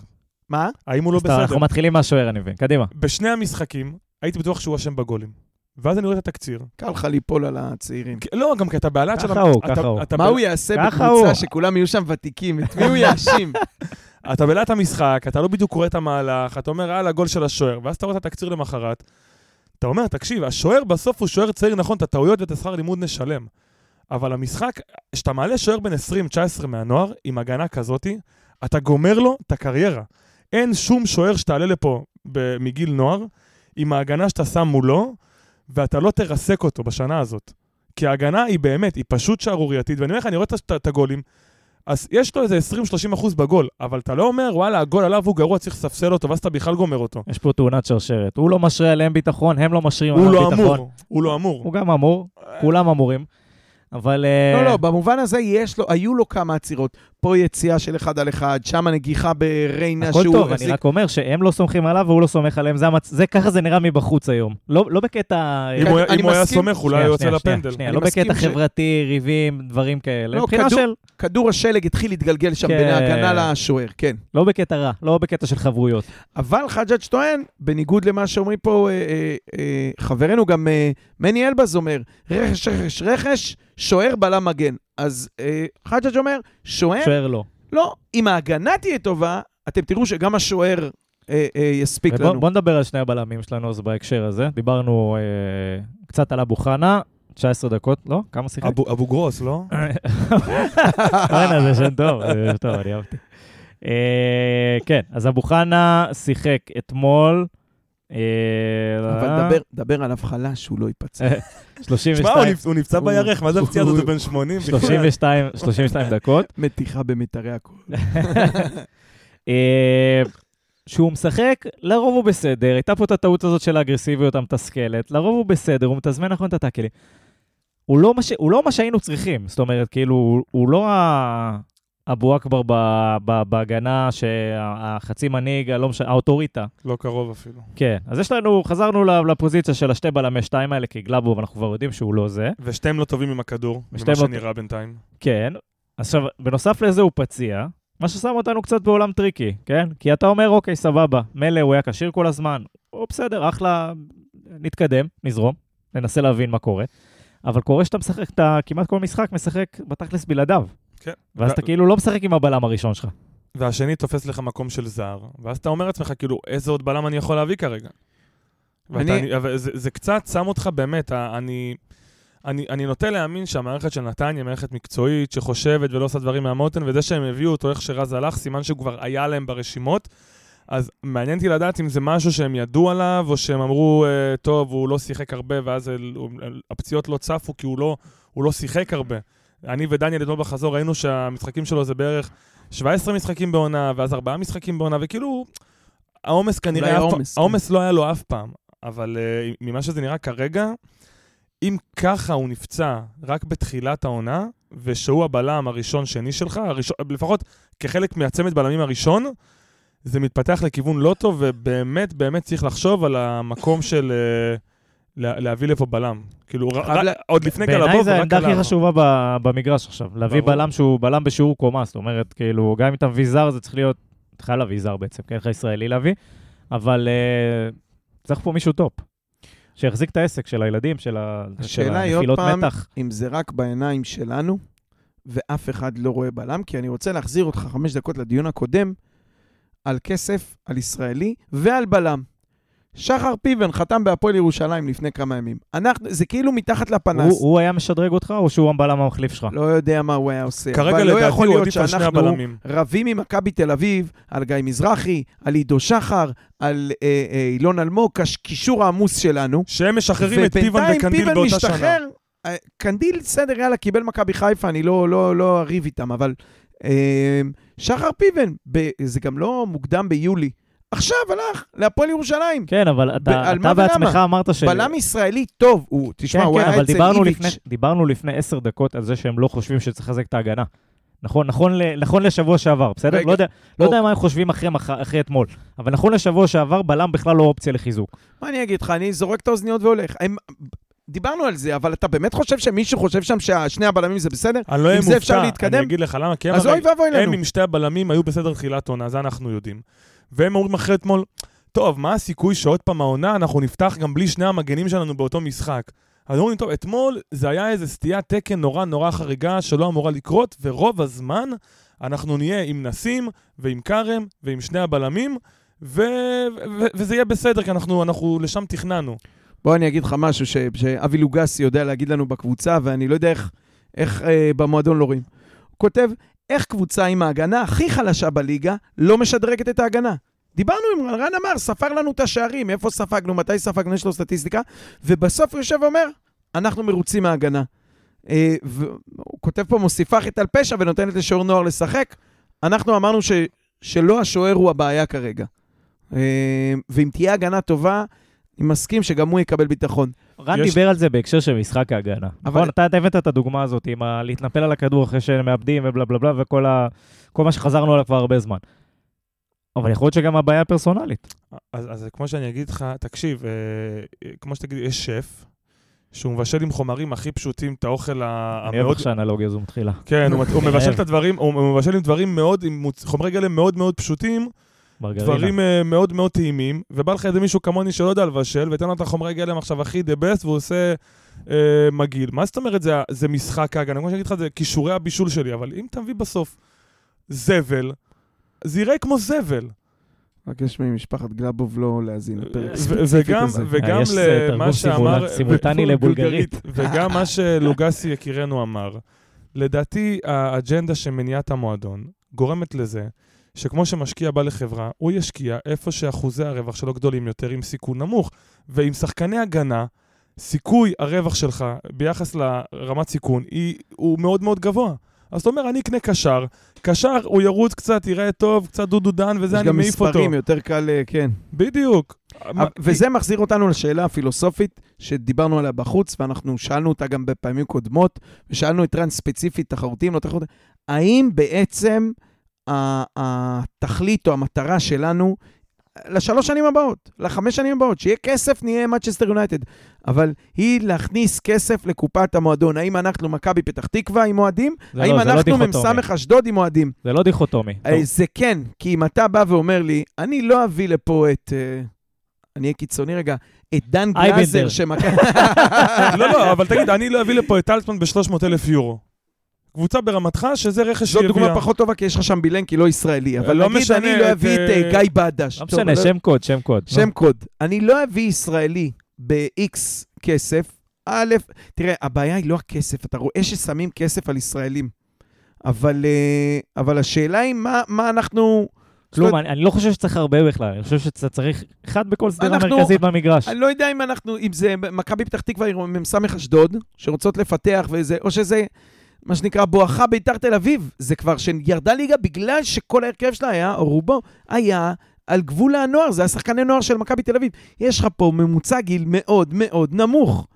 Speaker 3: מה?
Speaker 2: האם הוא לא בסדר?
Speaker 1: אנחנו מתחילים מהשוער, אני מבין. קדימה.
Speaker 2: בשני המשחקים הייתי בטוח שהוא אשם בגולים. ואז אני רואה את התקציר.
Speaker 3: קל לך ליפול על הצעירים.
Speaker 2: לא, גם כי אתה בעלת של...
Speaker 1: ככה הוא, ככה הוא.
Speaker 3: מה הוא יעשה. בקבוצה שכולם יהיו שם ותיקים? את מי הוא יאשים?
Speaker 2: אתה בלעת המשחק, אתה לא בדיוק קורא את המהלך, אתה אומר, יאללה, גול של השוער, ואז אתה רואה את התקציר למחרת. אתה אומר, תקשיב, השוער בסוף הוא שוער צעיר, נכון, את הטעויות ואת השכר לימוד נשלם. אבל המשחק, כשאתה מעלה שוער בן 20-19 מהנוער, עם הגנה כזאתי, אתה גומר לו את הקריירה. אין שום שוער שתעלה לפה מגיל נוער, עם ההגנה שאתה שם מולו, ואתה לא תרסק אותו בשנה הזאת. כי ההגנה היא באמת, היא פשוט שערורייתית, ואני אומר לך, אני רואה את הגולים, אז יש לו איזה 20-30 אחוז בגול, אבל אתה לא אומר, וואלה, הגול עליו הוא גרוע, צריך לספסל אותו, ואז אתה בכלל גומר אותו.
Speaker 1: יש פה תאונת שרשרת. הוא לא משרה עליהם ביטחון, הם לא משרים
Speaker 2: הוא
Speaker 1: עליו
Speaker 2: לא
Speaker 1: ביטחון.
Speaker 2: אמור, הוא לא אמור.
Speaker 1: הוא גם אמור, כולם אמורים. אבל... אה,
Speaker 3: לא, לא, במובן הזה יש לו, היו לו כמה עצירות. פה יציאה של אחד על אחד, שם נגיחה בריינה
Speaker 1: הכל
Speaker 3: שהוא...
Speaker 1: טוב, אני
Speaker 3: החזיק-
Speaker 1: רק אומר שהם לא סומכים עליו והוא לא סומך עליהם, זה, המצ... זה ככה זה נראה מבחוץ היום. לא, לא בקטע...
Speaker 2: אם הוא
Speaker 3: אני
Speaker 2: אם הוא היה
Speaker 3: מסכים-
Speaker 2: סומך, אולי הוא יוצא
Speaker 1: שנייה,
Speaker 2: לפנדל.
Speaker 1: שנייה,
Speaker 3: אני
Speaker 1: לא בקטע
Speaker 3: ש-
Speaker 1: חברתי, ריבים, דברים כאלה.
Speaker 3: לא, כדור-
Speaker 1: של...
Speaker 3: כדור השלג התחיל להתגלגל שם
Speaker 1: כן.
Speaker 3: בין ההגנה לשוער, כן.
Speaker 1: לא בקטע רע, לא בקטע של חברויות.
Speaker 3: אבל חג'אג' טוען, בניגוד למה שאומרים פה אה, אה, אה, חברנו, גם אה, מני אלבז אומר, רכש, רכש, רכש, שוער בלם מגן. אז אה, חג'אג' אומר, שוער,
Speaker 1: שוער לא.
Speaker 3: לא, אם ההגנה תהיה טובה, אתם תראו שגם השוער אה, אה, יספיק
Speaker 1: ובוא,
Speaker 3: לנו.
Speaker 1: בוא נדבר על שני הבלמים שלנו אז בהקשר הזה. דיברנו אה, קצת על אבו חנה, 19 דקות, לא? כמה שיחק?
Speaker 2: אבו אבו גרוס, לא?
Speaker 1: זה שם טוב, טוב, אני אהבתי. אה, כן, אז אבו חנה שיחק אתמול. אה,
Speaker 3: אבל דבר, דבר עליו חלש, שהוא לא ייפצע.
Speaker 1: 32
Speaker 2: שמע, הוא נפ- הוא נפצע בירך, מה זה הפציעה הזאת
Speaker 3: הוא-
Speaker 2: בן 80?
Speaker 1: 32 32 דקות.
Speaker 3: מתיחה במיתרי הקול.
Speaker 1: אה, שהוא משחק, לרוב הוא בסדר. הייתה פה את הטעות הזאת של האגרסיביות המתסכלת. לרוב הוא בסדר, הוא מתזמן נכון את הטאקלים. הוא לא מה, לא מה שהיינו צריכים. זאת אומרת, כאילו, הוא, הוא לא ה... אבו אכבר בהגנה, שהחצי מנהיג, הלא משנה, האוטוריטה.
Speaker 2: לא קרוב אפילו.
Speaker 1: כן. אז יש לנו, חזרנו לפוזיציה של השתי בלמי שתיים האלה, כי גלאבוב, אנחנו כבר יודעים שהוא לא זה.
Speaker 2: ושתיהם לא טובים עם הכדור, ממה
Speaker 1: לא-
Speaker 2: שנראה בינתיים.
Speaker 1: כן. עכשיו, בנוסף לזה הוא פציע, מה ששם אותנו קצת בעולם tricky, כן? כי אתה אומר, אוקיי, סבבה, מילא הוא היה כשיר כל הזמן, או בסדר, אחלה, נתקדם, נזרום, ננסה להבין מה קורה. אבל קורה שאתה משחק, אתה כמעט כל משחק משחק בתכלס בלעדיו.
Speaker 2: כן.
Speaker 1: ואז
Speaker 2: ו-
Speaker 1: אתה כאילו לא משחק עם הבלם הראשון שלך.
Speaker 2: והשני תופס לך מקום של זר, ואז אתה אומר לעצמך, כאילו, איזה עוד בלם אני יכול להביא כרגע? ואתה-
Speaker 3: אני-
Speaker 2: אבל זה, זה קצת שם אותך באמת, אני, אני, אני נוטה להאמין שהמערכת של נתניה היא מערכת מקצועית, שחושבת ולא עושה דברים מהמותן, וזה שהם הביאו אותו איך שרז הלך, סימן שהוא כבר היה להם ברשימות. אז מעניין אותי לדעת אם זה משהו שהם ידעו עליו, או שהם אמרו, אה, טוב, הוא לא שיחק הרבה, ואז הפציעות לא צפו כי הוא לא, הוא לא שיחק הרבה. אני ודניאל אתמול בחזור ראינו שהמשחקים שלו זה בערך 17 משחקים בעונה, ואז 4 משחקים בעונה, וכאילו, העומס כנראה,
Speaker 3: העומס, כן.
Speaker 2: העומס לא היה לו אף פעם. אבל uh, ממה שזה נראה כרגע, אם ככה הוא נפצע רק בתחילת העונה, ושהוא הבלם הראשון-שני שלך, הראשון, לפחות כחלק מהצמד בלמים הראשון, זה מתפתח לכיוון לא טוב, ובאמת באמת צריך לחשוב על המקום של אה, לה, להביא לפה בלם. כאילו, ר,
Speaker 3: חייב
Speaker 2: ר,
Speaker 3: לה-
Speaker 2: עוד לפני גלבוב,
Speaker 1: בעיניי
Speaker 2: ורק
Speaker 1: העמדה הכי. חשובה ב- במגרש עכשיו. להביא
Speaker 2: ברור.
Speaker 1: בלם שהוא בלם בשיעור קומה, זאת אומרת, כאילו, גם אם אתה מביא זר, זה צריך להיות, אתה חייב להביא זר בעצם, כן, לך ישראלי להביא, אבל אה, צריך פה מישהו top. שיחזיק את העסק של הילדים, של ה- של
Speaker 3: השאלה היא עוד
Speaker 1: הנפילות
Speaker 3: פעם,
Speaker 1: מתח.
Speaker 3: אם זה רק בעיניים שלנו, ואף אחד לא רואה בלם, כי אני רוצה להחזיר אותך חמש דקות לדיון הקודם, על כסף, על ישראלי ועל בלם. שחר פיבן חתם בהפועל ירושלים לפני כמה ימים. אנחנו, זה כאילו מתחת לפנס.
Speaker 1: הוא הוא היה משדרג אותך, או שהוא הבלם המחליף שלך?
Speaker 3: לא יודע מה הוא היה עושה.
Speaker 2: כרגע
Speaker 3: לא
Speaker 2: לדעתי
Speaker 3: יכול
Speaker 2: הוא
Speaker 3: להיות
Speaker 2: עדיף על שני
Speaker 3: שאנחנו
Speaker 2: הבלמים.
Speaker 3: רבים עם מכבי תל אביב, על גיא מזרחי, על עידו שחר, על אה, אה, אילון אלמוג, הקישור העמוס שלנו.
Speaker 2: שהם משחררים את פיבן וקנדיל
Speaker 3: פיבן
Speaker 2: באותה שנה.
Speaker 3: משתחרר אה, קנדיל, בסדר, יאללה, קיבל מכבי חיפה, אני לא, לא, לא אריב איתם, אבל אה, שחר פיבן, ב, זה גם לא מוקדם ביולי. עכשיו הלך להפועל ירושלים.
Speaker 1: כן, אבל אתה, אתה? בעצמך אמרת ש...
Speaker 3: בלם ישראלי טוב, הוא, תשמע,
Speaker 1: כן,
Speaker 3: הוא
Speaker 1: כן,
Speaker 3: היה אצל
Speaker 1: דיברנו
Speaker 3: איביץ'.
Speaker 1: דיברנו לפני עשר דקות על זה שהם לא חושבים שצריך לחזק את ההגנה. נכון, נכון, נכון לשבוע שעבר, בסדר?
Speaker 3: רגע,
Speaker 1: לא יודע, לא
Speaker 3: או-
Speaker 1: יודע מה הם חושבים אחרי. אחרי אתמול, אבל נכון לשבוע שעבר, בלם בכלל לא אופציה לחיזוק.
Speaker 3: מה אני אגיד לך, אני זורק את האוזניות והולך. הם, דיברנו על זה, אבל אתה באמת חושב שמישהו חושב שם ששני הבלמים זה בסדר?
Speaker 2: אני לא אהיה מופתע? אני אגיד לך למה, כי הם
Speaker 3: אז
Speaker 2: הרי-. הם עם שתי הבלמים היו בסדר תחילת עונה, זה אנחנו יודעים. והם אומרים אחרי אתמול, טוב, מה הסיכוי שעוד פעם העונה אנחנו נפתח גם בלי שני המגנים שלנו באותו משחק? אז אומרים, טוב, אתמול זה היה איזה סטיית תקן נורא נורא חריגה שלא אמורה לקרות, ורוב הזמן אנחנו נהיה עם נסים ועם כרם ועם שני הבלמים, ו- ו- וזה יהיה בסדר, כי אנחנו, אנחנו לשם תכננו.
Speaker 3: בוא אני אגיד לך משהו ש, שאבי לוגסי יודע להגיד לנו בקבוצה, ואני לא יודע איך, איך אה, במועדון לא רואים. הוא כותב, איך קבוצה עם ההגנה הכי חלשה בליגה לא משדרגת את ההגנה? דיברנו עם רן אמר, ספר לנו את השערים, איפה ספגנו, מתי ספגנו, יש לו סטטיסטיקה, ובסוף הוא יושב ואומר, אנחנו מרוצים מההגנה. אה, והוא כותב פה, מוסיפה חטא על פשע ונותנת לשוער נוער לשחק. אנחנו אמרנו ש, שלא השוער הוא הבעיה כרגע. אה, ואם תהיה הגנה טובה, אני מסכים שגם הוא יקבל ביטחון.
Speaker 1: רן
Speaker 2: יש-
Speaker 1: דיבר על זה בהקשר של משחק ההגנה.
Speaker 3: אבל-
Speaker 1: נכון, אתה הבאת את הדוגמה הזאת עם ה- להתנפל על הכדור אחרי שהם מאבדים ובלה בלה בלה וכל ה... מה שחזרנו עליו כבר הרבה זמן. אבל יכול להיות שגם הבעיה פרסונלית.
Speaker 2: אז, אז כמו שאני אגיד לך, תקשיב, אה, כמו שתגיד, יש שף, שהוא מבשל עם חומרים הכי פשוטים את האוכל ה-
Speaker 1: אני אוהב
Speaker 2: המאוד...
Speaker 1: איך שהאנלוגיה הזו מתחילה.
Speaker 2: כן, הוא, הוא מבשל. את הדברים, הוא מבשל עם דברים מאוד, עם חומרי גלם מאוד מאוד פשוטים,
Speaker 1: מרגרינה.
Speaker 2: דברים אה, מאוד מאוד טעימים, ובא לך איזה מישהו כמוני שלא יודע לבשל, ותן לו את החומרי גלם עכשיו הכי דה בסט, והוא עושה אה, מגעיל. מה זאת אומרת זה, זה משחק ההגנה? כמו שאני אגיד לך, זה כישורי הבישול שלי, אבל אם תביא בסוף זבל, זה יראה כמו זבל.
Speaker 3: מבקש ממשפחת גלבוב לא להאזין לפרק
Speaker 2: ו-
Speaker 3: ספציפית
Speaker 2: וגם,
Speaker 3: הזה.
Speaker 2: וגם
Speaker 1: אה, יש,
Speaker 2: למה
Speaker 1: תרגום
Speaker 2: שאמר...
Speaker 1: סימולט- סימולטני לבולגרית.
Speaker 2: וגם מה שלוגסי יקירנו אמר. לדעתי, האג'נדה של מניעת המועדון גורמת לזה שכמו שמשקיע בא לחברה, הוא ישקיע איפה שאחוזי הרווח שלו גדולים יותר עם סיכון נמוך. ועם שחקני הגנה, סיכוי הרווח שלך ביחס לרמת סיכון היא, הוא מאוד מאוד גבוה. אז אתה אומר, אני אקנה קשר, קשר הוא ירוץ קצת, יראה טוב, קצת דודו דן, וזה
Speaker 3: יש
Speaker 2: אני
Speaker 3: גם
Speaker 2: מעיף אותו.
Speaker 3: מספרים, יותר קל, אה, כן.
Speaker 2: בדיוק.
Speaker 3: וזה מחזיר אותנו לשאלה הפילוסופית שדיברנו עליה בחוץ, ואנחנו שאלנו אותה גם בפעמים קודמות, ושאלנו את רן ספציפית, תחרותיים, לא תחרותיים, האם בעצם התכלית או המטרה שלנו לשלוש שנים הבאות, לחמש שנים הבאות, שיהיה כסף, נהיה מצ'סטר יונייטד. אבל היא להכניס כסף לקופת המועדון. האם אנחנו מכבי פתח תקווה עם אוהדים? האם
Speaker 1: לא- לא
Speaker 3: אנחנו
Speaker 1: דיכוטומי.
Speaker 3: מ"ס אשדוד עם אוהדים?
Speaker 1: זה לא דיכוטומי.
Speaker 3: אה, זה כן, כי אם אתה בא ואומר לי, אני לא אביא לפה את... אה, אני אהיה קיצוני רגע, את דן. גלאזר שמכבי...
Speaker 2: לא, לא, אבל תגיד, אני לא אביא לפה את טלטמן ב-300 אלף יורו. קבוצה ברמתך, שזה רכש
Speaker 3: זאת
Speaker 2: שהיא
Speaker 3: דוגמה
Speaker 2: הביאה.
Speaker 3: פחות טובה, כי יש לך שם בילנקי לא ישראלי. אבל
Speaker 2: לא
Speaker 3: נגיד
Speaker 2: משנה,
Speaker 3: אני לא אביא את
Speaker 2: אה,
Speaker 3: אה, גיא בדש.
Speaker 1: לא משנה, שם קוד, שם קוד.
Speaker 3: שם קוד. אני לא אביא ישראלי ב-X כסף. א', תראה, הבעיה היא לא הכסף, אתה רואה ששמים כסף על ישראלים. אבל, אה, אבל השאלה היא מה, מה אנחנו...
Speaker 1: כלום, אני אני לא חושב שצריך הרבה בכלל, אני חושב שאתה צריך אחד בכל סדרה
Speaker 3: אנחנו-
Speaker 1: מרכזית במגרש.
Speaker 3: אני לא יודע אם אנחנו, אם זה מכבי פתח תקווה מ"ס אשדוד, שרוצות לפתח וזה, או שזה, מה שנקרא, בואכה ביתר תל אביב. זה כבר שירדה ליגה בגלל שכל ההרכב שלה היה, או רובו, היה על גבול הנוער, זה השחקני נוער של מכבי תל אביב. יש לך פה ממוצע גיל מאוד מאוד נמוך.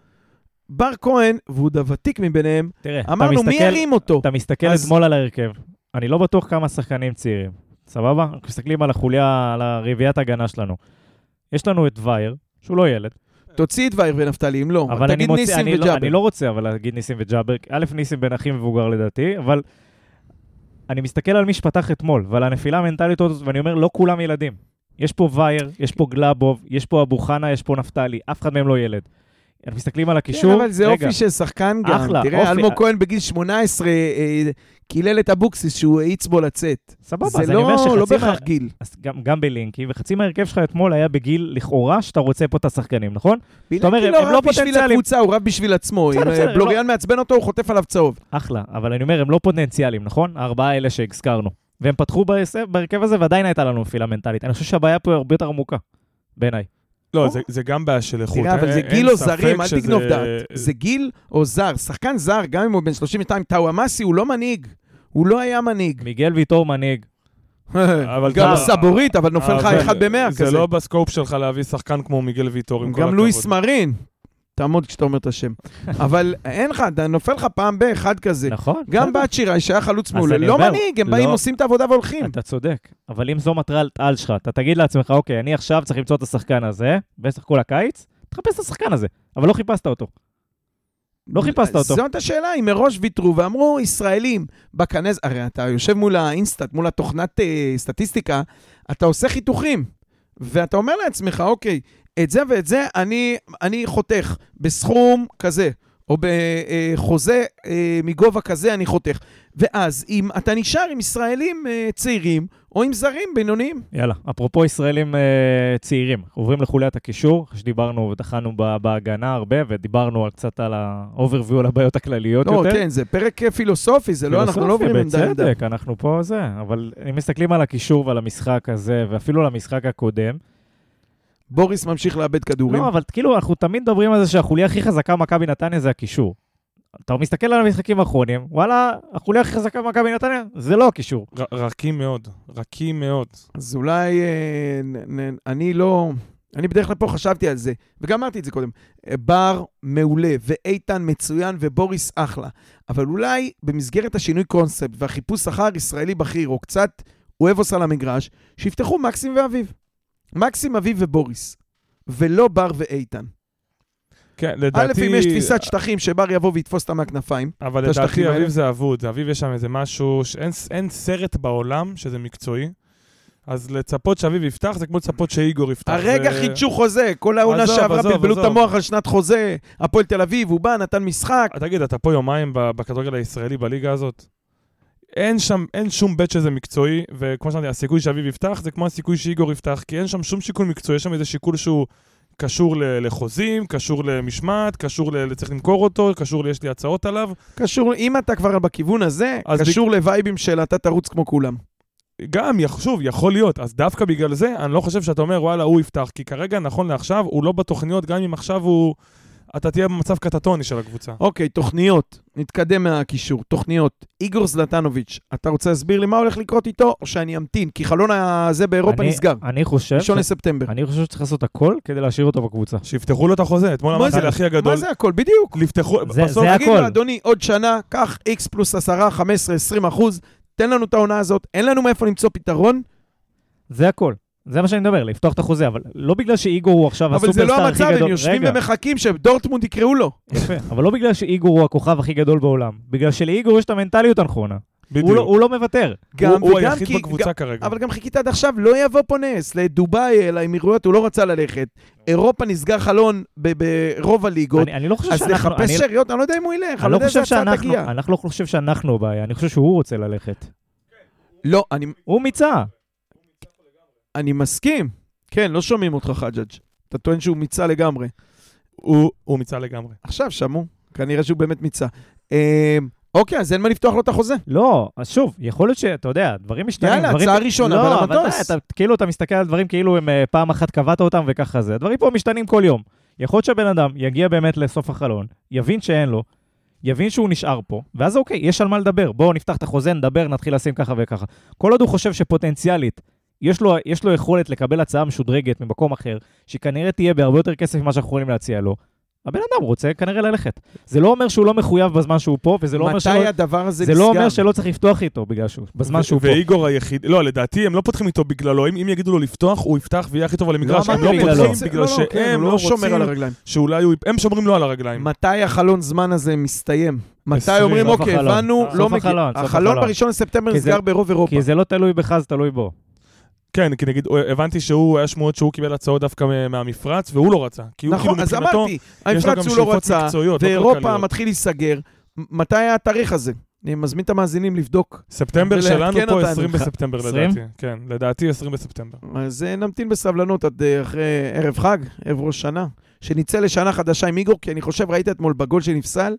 Speaker 3: בר כהן, והוא הוותיק מביניהם,
Speaker 1: תראה,
Speaker 3: אמרנו, מי
Speaker 1: מסתכל-
Speaker 3: ירים אותו?
Speaker 1: אתה מסתכל
Speaker 3: אז-
Speaker 1: אתמול על ההרכב, אני לא בטוח כמה שחקנים צעירים, סבבה? אנחנו מסתכלים על החוליה, על הרביעיית הגנה שלנו. יש לנו את וייר, שהוא לא ילד,
Speaker 3: תוציא את וייר ונפתלי, אם לא.
Speaker 1: אבל אני
Speaker 3: תגיד
Speaker 1: מוצא,
Speaker 3: ניסים
Speaker 1: אני לא,
Speaker 3: וג'אבר.
Speaker 1: אני לא רוצה אבל להגיד ניסים וג'אבר, א', ניסים בן הכי מבוגר לדעתי, אבל אני מסתכל על מי שפתח אתמול, ועל הנפילה המנטלית הזאת, ואני אומר, לא כולם ילדים. יש פה וייר, יש פה גלאבוב, יש פה אבו חנה, יש פה נפתלי, אף אחד מהם לא ילד. אנחנו מסתכלים על הקישור,
Speaker 3: כן, אבל זה
Speaker 1: רגע,
Speaker 3: אופי של שחקן גם.
Speaker 1: אחלה,
Speaker 3: תראה,
Speaker 1: אופי.
Speaker 3: אלמוג כהן בגיל 18 אה, קילל את אבוקסיס שהוא האיץ בו לצאת.
Speaker 1: סבבה,
Speaker 3: זה
Speaker 1: אז אני אומר
Speaker 3: לא, לא
Speaker 1: שחצי מה...
Speaker 3: בהכרח גיל.
Speaker 1: אז גם, גם בלינקי, וחצי מההרכב שלך אתמול היה בגיל לכאורה שאתה רוצה פה את השחקנים, נכון? אומר,
Speaker 3: בילנקי
Speaker 1: הם-
Speaker 3: לא
Speaker 1: הם לא
Speaker 3: רב בשביל
Speaker 1: פוטנציאלים.
Speaker 3: הקבוצה, הוא רב בשביל עצמו.
Speaker 1: בסדר,
Speaker 3: אם
Speaker 1: בסדר,
Speaker 3: אה, בלוריאן מעצבן אותו, הוא חוטף עליו צהוב.
Speaker 1: אחלה, אבל אני אומר, הם לא פוטנציאליים, נכון? הארבעה האלה שהזכרנו. והם פתחו בהרכב הזה ועדיין הייתה לנו נפילה מנטלית. אני חושב שהבעיה פה הרבה יותר עמוקה, בעיניי.
Speaker 2: לא, זה- זה גם בעיה של איכות.
Speaker 3: תראה, אבל זה גיל או זרים, אל
Speaker 2: שזה-
Speaker 3: תגנוב דעת. זה גיל או זר. שחקן זר, גם אם הוא בן 32, טאוואמאסי הוא לא מנהיג. הוא לא היה מנהיג.
Speaker 1: מיגל ויטור מנהיג.
Speaker 2: אבל
Speaker 3: גם סבורית, אבל נופל לך אחד במאה
Speaker 2: זה
Speaker 3: כזה.
Speaker 2: לא בסקופ שלך להביא שחקן כמו מיגל ויטור, עם כל
Speaker 3: גם
Speaker 2: הכבוד.
Speaker 3: לואיס מרין. תעמוד כשאתה אומר את השם. אבל אין לך, אתה נופל לך פעם באחד כזה.
Speaker 1: נכון.
Speaker 3: גם. בת שיראי שהיה חלוץ מעולה, לא מנהיג, הם
Speaker 1: לא.
Speaker 3: באים, עושים את העבודה והולכים.
Speaker 1: אתה צודק, אבל אם זו מטרת על שלך, אתה תגיד לעצמך, אוקיי, אני עכשיו צריך למצוא את השחקן הזה, במשך כל הקיץ, תחפש את השחקן הזה, אבל לא חיפשת אותו. לא חיפשת אותו.
Speaker 3: זאת השאלה, אם מראש ויתרו ואמרו, ישראלים, בכנז, הרי אתה יושב מול האינסטאט, מול התוכנת אה, סטטיסטיקה, אתה עושה חיתוכים, ואתה אומר לעצמך, אוקיי, את זה ואת זה אני, אני חותך בסכום כזה, או בחוזה אה, מגובה כזה אני חותך. ואז אם אתה נשאר עם ישראלים אה, צעירים, או עם זרים בינוניים.
Speaker 1: יאללה, אפרופו ישראלים אה, צעירים, עוברים לחוליית הקישור, אחרי שדיברנו ודחנו ב- בהגנה הרבה, ודיברנו על קצת על ה-overview, על הבעיות הכלליות
Speaker 3: לא,
Speaker 1: יותר.
Speaker 3: כן, זה פרק פילוסופי, זה לא, אנחנו לא עוברים עמדה עמדה.
Speaker 1: בצדק, אנחנו פה זה, אבל אם מסתכלים על הקישור ועל המשחק הזה, ואפילו על המשחק הקודם,
Speaker 3: בוריס ממשיך לאבד כדורים.
Speaker 1: לא, אבל כאילו, אנחנו תמיד מדברים על זה שהחוליה הכי חזקה במכבי נתניה זה הקישור. אתה מסתכל על המשחקים האחרונים, וואלה, החוליה הכי חזקה במכבי נתניה זה לא הקישור.
Speaker 2: רכים מאוד, רכים מאוד.
Speaker 3: אז אולי אה, נ, נ, אני לא... אני בדרך כלל פה חשבתי על זה, וגם אמרתי את זה קודם. אה, בר מעולה, ואיתן מצוין, ובוריס אחלה. אבל אולי במסגרת השינוי קונספט והחיפוש אחר ישראלי בכיר, או קצת אוהבוס על המגרש, שיפתחו מקסים ואביב. מקסים, אביב ובוריס. ולא בר ואיתן.
Speaker 2: כן,
Speaker 3: א',
Speaker 2: לדעתי...
Speaker 3: אם יש תפיסת שטחים שבר יבוא ויתפוס אותם מהכנפיים,
Speaker 2: אבל
Speaker 3: את
Speaker 2: לדעתי
Speaker 3: האלה.
Speaker 2: אביב זה אבוד, אביב יש שם איזה משהו, שאין אין סרט בעולם שזה מקצועי. אז לצפות שאביב יפתח זה כמו לצפות שאיגור יפתח.
Speaker 3: הרגע
Speaker 2: זה...
Speaker 3: חידשו חוזה, כל העונה שעברה בלבלו את. המוח על שנת חוזה, הפועל תל אביב, הוא בא, נתן משחק.
Speaker 2: תגיד, אתה פה יומיים בכדורגל הישראלי בליגה הזאת? אין שם, אין שום בית שזה מקצועי, וכמו שאמרתי, הסיכוי שאביב יפתח זה כמו הסיכוי שאיגור יפתח, כי אין שם שום שיקול מקצועי, יש שם איזה שיקול שהוא קשור לחוזים, קשור למשמעת, קשור לצריך למכור אותו, קשור ל- יש לי הצעות עליו.
Speaker 3: קשור, אם אתה כבר בכיוון הזה, קשור לווייבים של אתה תרוץ כמו כולם.
Speaker 2: גם, שוב, יכול להיות. אז דווקא בגלל זה, אני לא חושב שאתה אומר, וואלה, הוא יפתח, כי כרגע, נכון לעכשיו, הוא לא בתוכניות, גם אם עכשיו הוא... אתה תהיה במצב קטטוני של הקבוצה.
Speaker 3: אוקיי, תוכניות, נתקדם מהקישור. תוכניות, איגור זלטנוביץ', אתה רוצה להסביר לי מה הולך לקרות איתו, או שאני אמתין? כי חלון הזה באירופה
Speaker 1: אני-
Speaker 3: נסגר.
Speaker 1: אני חושב,
Speaker 3: ראשון
Speaker 1: ש...
Speaker 3: לספטמבר.
Speaker 1: אני חושב שצריך לעשות הכל כדי להשאיר אותו בקבוצה.
Speaker 2: שיפתחו לו את החוזה. אתמול
Speaker 3: מה
Speaker 2: אמרתי
Speaker 3: זה?
Speaker 2: לאחי הגדול,
Speaker 3: מה זה הכל? בדיוק.
Speaker 2: לפתחו...
Speaker 1: זה-
Speaker 2: בסוף,
Speaker 1: זה הכל.
Speaker 3: לו, אדוני, עוד שנה, קח X פלוס 10, 15, 20 אחוז, תן לנו את העונה הזאת, אין לנו מאיפה למצוא פתרון,
Speaker 1: זה הכל. זה מה שאני מדבר, לפתוח את החוזה, אבל לא בגלל שאיגור הוא עכשיו
Speaker 3: אבל זה לא
Speaker 1: הסופרסטאר הכי
Speaker 3: המצב,
Speaker 1: גדול.
Speaker 3: הם יושבים
Speaker 1: רגע,
Speaker 3: ומחכים שדורטמונד יקראו לו.
Speaker 1: יפה, אבל לא בגלל שאיגור הוא הכוכב הכי גדול בעולם, בגלל שלאיגור יש את המנטליות הנכונה.
Speaker 2: בדיוק.
Speaker 1: הוא לא- הוא לא מוותר.
Speaker 3: גם
Speaker 2: הוא- הוא היחיד
Speaker 3: כי-
Speaker 2: בקבוצה כרגע.
Speaker 3: אבל גם חיכית עד עכשיו, לא יבוא פה נס. לדובאי, לאמירויות, הוא לא רצה ללכת. אירופה נסגר חלון ברוב הליגות.
Speaker 1: אני אני לא חושב
Speaker 3: אז
Speaker 1: שאנחנו...
Speaker 3: לחפש
Speaker 1: אני-
Speaker 3: שאריות, אני לא יודע אם הוא ילך,
Speaker 1: אני
Speaker 3: אני לא
Speaker 1: לא
Speaker 3: יודע
Speaker 1: חושב
Speaker 3: איזה הצעה
Speaker 1: שאנחנו,
Speaker 3: תגיע.
Speaker 1: אני לא חושב שאנחנו הבעיה, אני חושב שהוא רוצה ללכת.
Speaker 3: לא, אני-
Speaker 1: הוא מיצה.
Speaker 3: אני מסכים. כן, לא שומעים אותך, חג'אג'. אתה טוען שהוא מיצה לגמרי.
Speaker 2: הוא הוא מיצה לגמרי.
Speaker 3: עכשיו שמעו, כנראה שהוא באמת מיצה. אה, אוקיי, אז אין מה לפתוח לו את החוזה.
Speaker 1: לא, אז שוב, יכול להיות שאתה יודע, דברים משתנים.
Speaker 3: יאללה,
Speaker 1: דברים...
Speaker 3: הצעה ראשונה,
Speaker 1: לא,
Speaker 3: אבל
Speaker 1: אבל
Speaker 3: המטוס.
Speaker 1: די, אתה, כאילו אתה מסתכל על דברים כאילו הם אה, פעם אחת קבעת אותם וככה זה. הדברים פה משתנים כל יום. יכול להיות שהבן אדם יגיע באמת לסוף החלון, יבין שאין לו, יבין שהוא נשאר פה, ואז אוקיי, יש על מה לדבר. בואו נפתח את החוזה, נדבר, נתחיל לשים ככה וככה. כל עוד הוא חושב שפוטנציאלית, יש לו, יש לו יכולת לקבל הצעה משודרגת ממקום אחר, שכנראה תהיה בהרבה יותר כסף ממה שאנחנו יכולים להציע לו, הבן אדם רוצה כנראה ללכת. זה לא אומר שהוא לא מחויב בזמן שהוא פה, וזה לא אומר שלא...
Speaker 3: מתי הדבר הזה
Speaker 1: זה
Speaker 3: נסגר?
Speaker 1: לא אומר שלא צריך לפתוח איתו בגלל שהוא, בזמן שהוא פה.
Speaker 2: ואיגור היחיד, לא, לדעתי הם לא פותחים איתו בגללו, אם יגידו לו לפתוח, הוא יפתח ויהיה הכי טוב על המגרש,
Speaker 1: לא
Speaker 2: הם
Speaker 1: אמרתי
Speaker 2: לא
Speaker 1: בגללו.
Speaker 2: פותחים בגלל
Speaker 3: לא, לא, כן,
Speaker 2: שהם
Speaker 3: הוא
Speaker 2: לא
Speaker 3: לא שומר על הרגליים.
Speaker 2: שאולי הוא, הם שומרים לו על הרגליים.
Speaker 3: מתי החלון זמן הזה מסתיים? מתי. אומרים, אוקיי. הבנו, לא מגיע. החלון. בראשון לספטמבר
Speaker 1: זה-
Speaker 3: נסגר ברוב אירופה.
Speaker 1: כי זה לא תלוי בך, זה תלוי בו.
Speaker 2: כן, כי נגיד, הבנתי שהוא, היה שמועות שהוא קיבל הצעות דווקא מהמפרץ, והוא לא רצה. כי הוא
Speaker 3: נכון,
Speaker 2: כאילו
Speaker 3: אז
Speaker 2: מבחינתו,
Speaker 3: אמרתי,
Speaker 2: יש לו
Speaker 3: המפרץ
Speaker 2: גם
Speaker 3: הוא לא רצה,
Speaker 2: מקצועיות, לא
Speaker 3: ואירופה
Speaker 2: כלכליות.
Speaker 3: מתחיל להיסגר. מתי היה התאריך הזה? אני מזמין את המאזינים לבדוק.
Speaker 2: ספטמבר שלנו פה
Speaker 3: אותנו.
Speaker 2: 20 בספטמבר
Speaker 1: 20?
Speaker 2: לדעתי. כן, לדעתי 20 בספטמבר.
Speaker 3: אז אה, נמתין בסבלנות עד אה, אחרי ערב חג, ערב ראש שנה. שנצא לשנה חדשה עם איגור, כי אני חושב, ראית אתמול בגול שנפסל,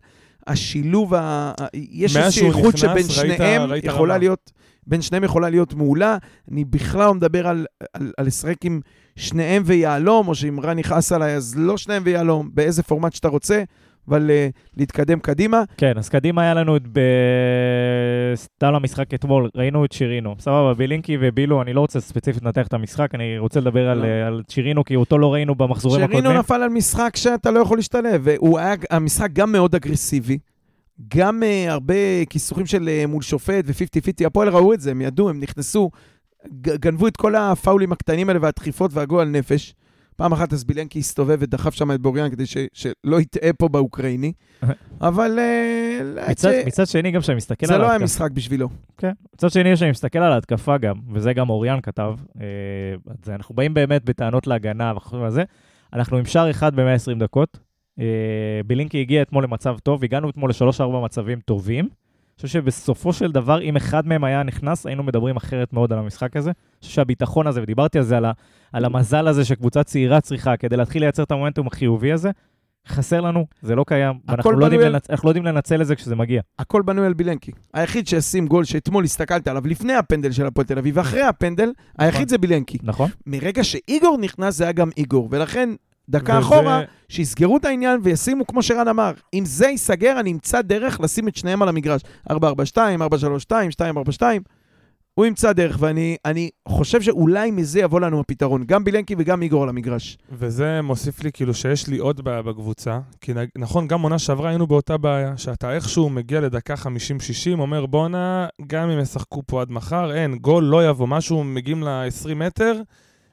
Speaker 3: השילוב, ה... יש איזושהי איכות שבין
Speaker 2: ראית-
Speaker 3: שניהם
Speaker 2: ראית
Speaker 3: יכולה
Speaker 2: רמה.
Speaker 3: להיות, בין שניהם יכולה להיות מעולה. אני בכלל לא מדבר על, על, על לשחק עם שניהם ויהלום, או שאם רן יכעס עליי, אז לא שניהם ויהלום, באיזה פורמט שאתה רוצה, אבל uh, להתקדם קדימה.
Speaker 1: כן, אז קדימה היה לנו את בסתם למשחק אתמול, ראינו את שירינו. סבבה, בילינקי ובילו, אני לא רוצה ספציפית לנתח את המשחק, אני רוצה לדבר על,
Speaker 3: לא.
Speaker 1: אה, על שירינו, כי אותו לא ראינו במחזורים
Speaker 3: שרינו
Speaker 1: הקודמים.
Speaker 3: נפל על משחק שאתה לא יכול להשתלב, והוא היה, המשחק גם מאוד אגרסיבי, גם uh, הרבה כיסוכים של uh, מול שופט ו-50-50, הפועל ראו את זה, הם ידעו, הם נכנסו, גנבו את כל הפאולים הקטנים האלה והדחיפות והגול נפש. פעם אחת אז בילנקי הסתובב ודחף שם את בוריאן כדי ש, שלא יטעה פה באוקראיני, אבל uh,
Speaker 1: מצד, מצד שני, גם כשאני מסתכל
Speaker 3: זה
Speaker 1: על
Speaker 3: לא היה
Speaker 1: ההתקפה,
Speaker 3: משחק בשבילו.
Speaker 1: כן. מצד שני, כשאני מסתכל על ההתקפה גם, וזה גם אוריאן כתב, אה, זה, אנחנו באים באמת בטענות להגנה וחושבים על זה, אנחנו עם שער אחד ב-120 דקות. אה, בילינקי הגיע אתמול למצב טוב, הגענו אתמול לשלוש-ארבע מצבים טובים. אני חושב שבסופו של דבר, אם אחד מהם היה נכנס, היינו מדברים אחרת מאוד על המשחק הזה. אני חושב שהביטחון הזה, ודיברתי על זה, על, ה, על המזל הזה שקבוצה צעירה צריכה כדי להתחיל לייצר את המומנטום החיובי הזה, חסר לנו, זה לא קיים, ואנחנו לא, יודעים
Speaker 3: על-
Speaker 1: לנצ... אנחנו לא יודעים לנצל את זה כשזה מגיע.
Speaker 3: הכל בנוי על בילנקי. היחיד שישים גול שאתמול הסתכלת עליו לפני הפנדל של הפועל תל אביב, ואחרי הפנדל, היחיד זה בילנקי.
Speaker 1: נכון?
Speaker 3: מרגע שאיגור נכנס זה היה גם איגור, ולכן דקה
Speaker 2: וזה-
Speaker 3: אחורה, שיסגרו את העניין וישימו, כמו שרן אמר, אם זה ייסגר, אני אמצא דרך לשים את שניהם על המגרש. 4-4-2, 4-3-2, 2-4-2, הוא ימצא דרך, ואני אני חושב שאולי מזה יבוא לנו הפתרון, גם בילנקי וגם איגור על המגרש.
Speaker 2: וזה מוסיף לי כאילו שיש לי עוד בעיה בקבוצה. כי נכון, גם עונה שעברה היינו באותה בעיה, שאתה איכשהו מגיע לדקה 50-60, אומר בואנה, גם אם ישחקו פה עד מחר, אין, גול לא יבוא, משהו, מגיעים ל-20 מטר,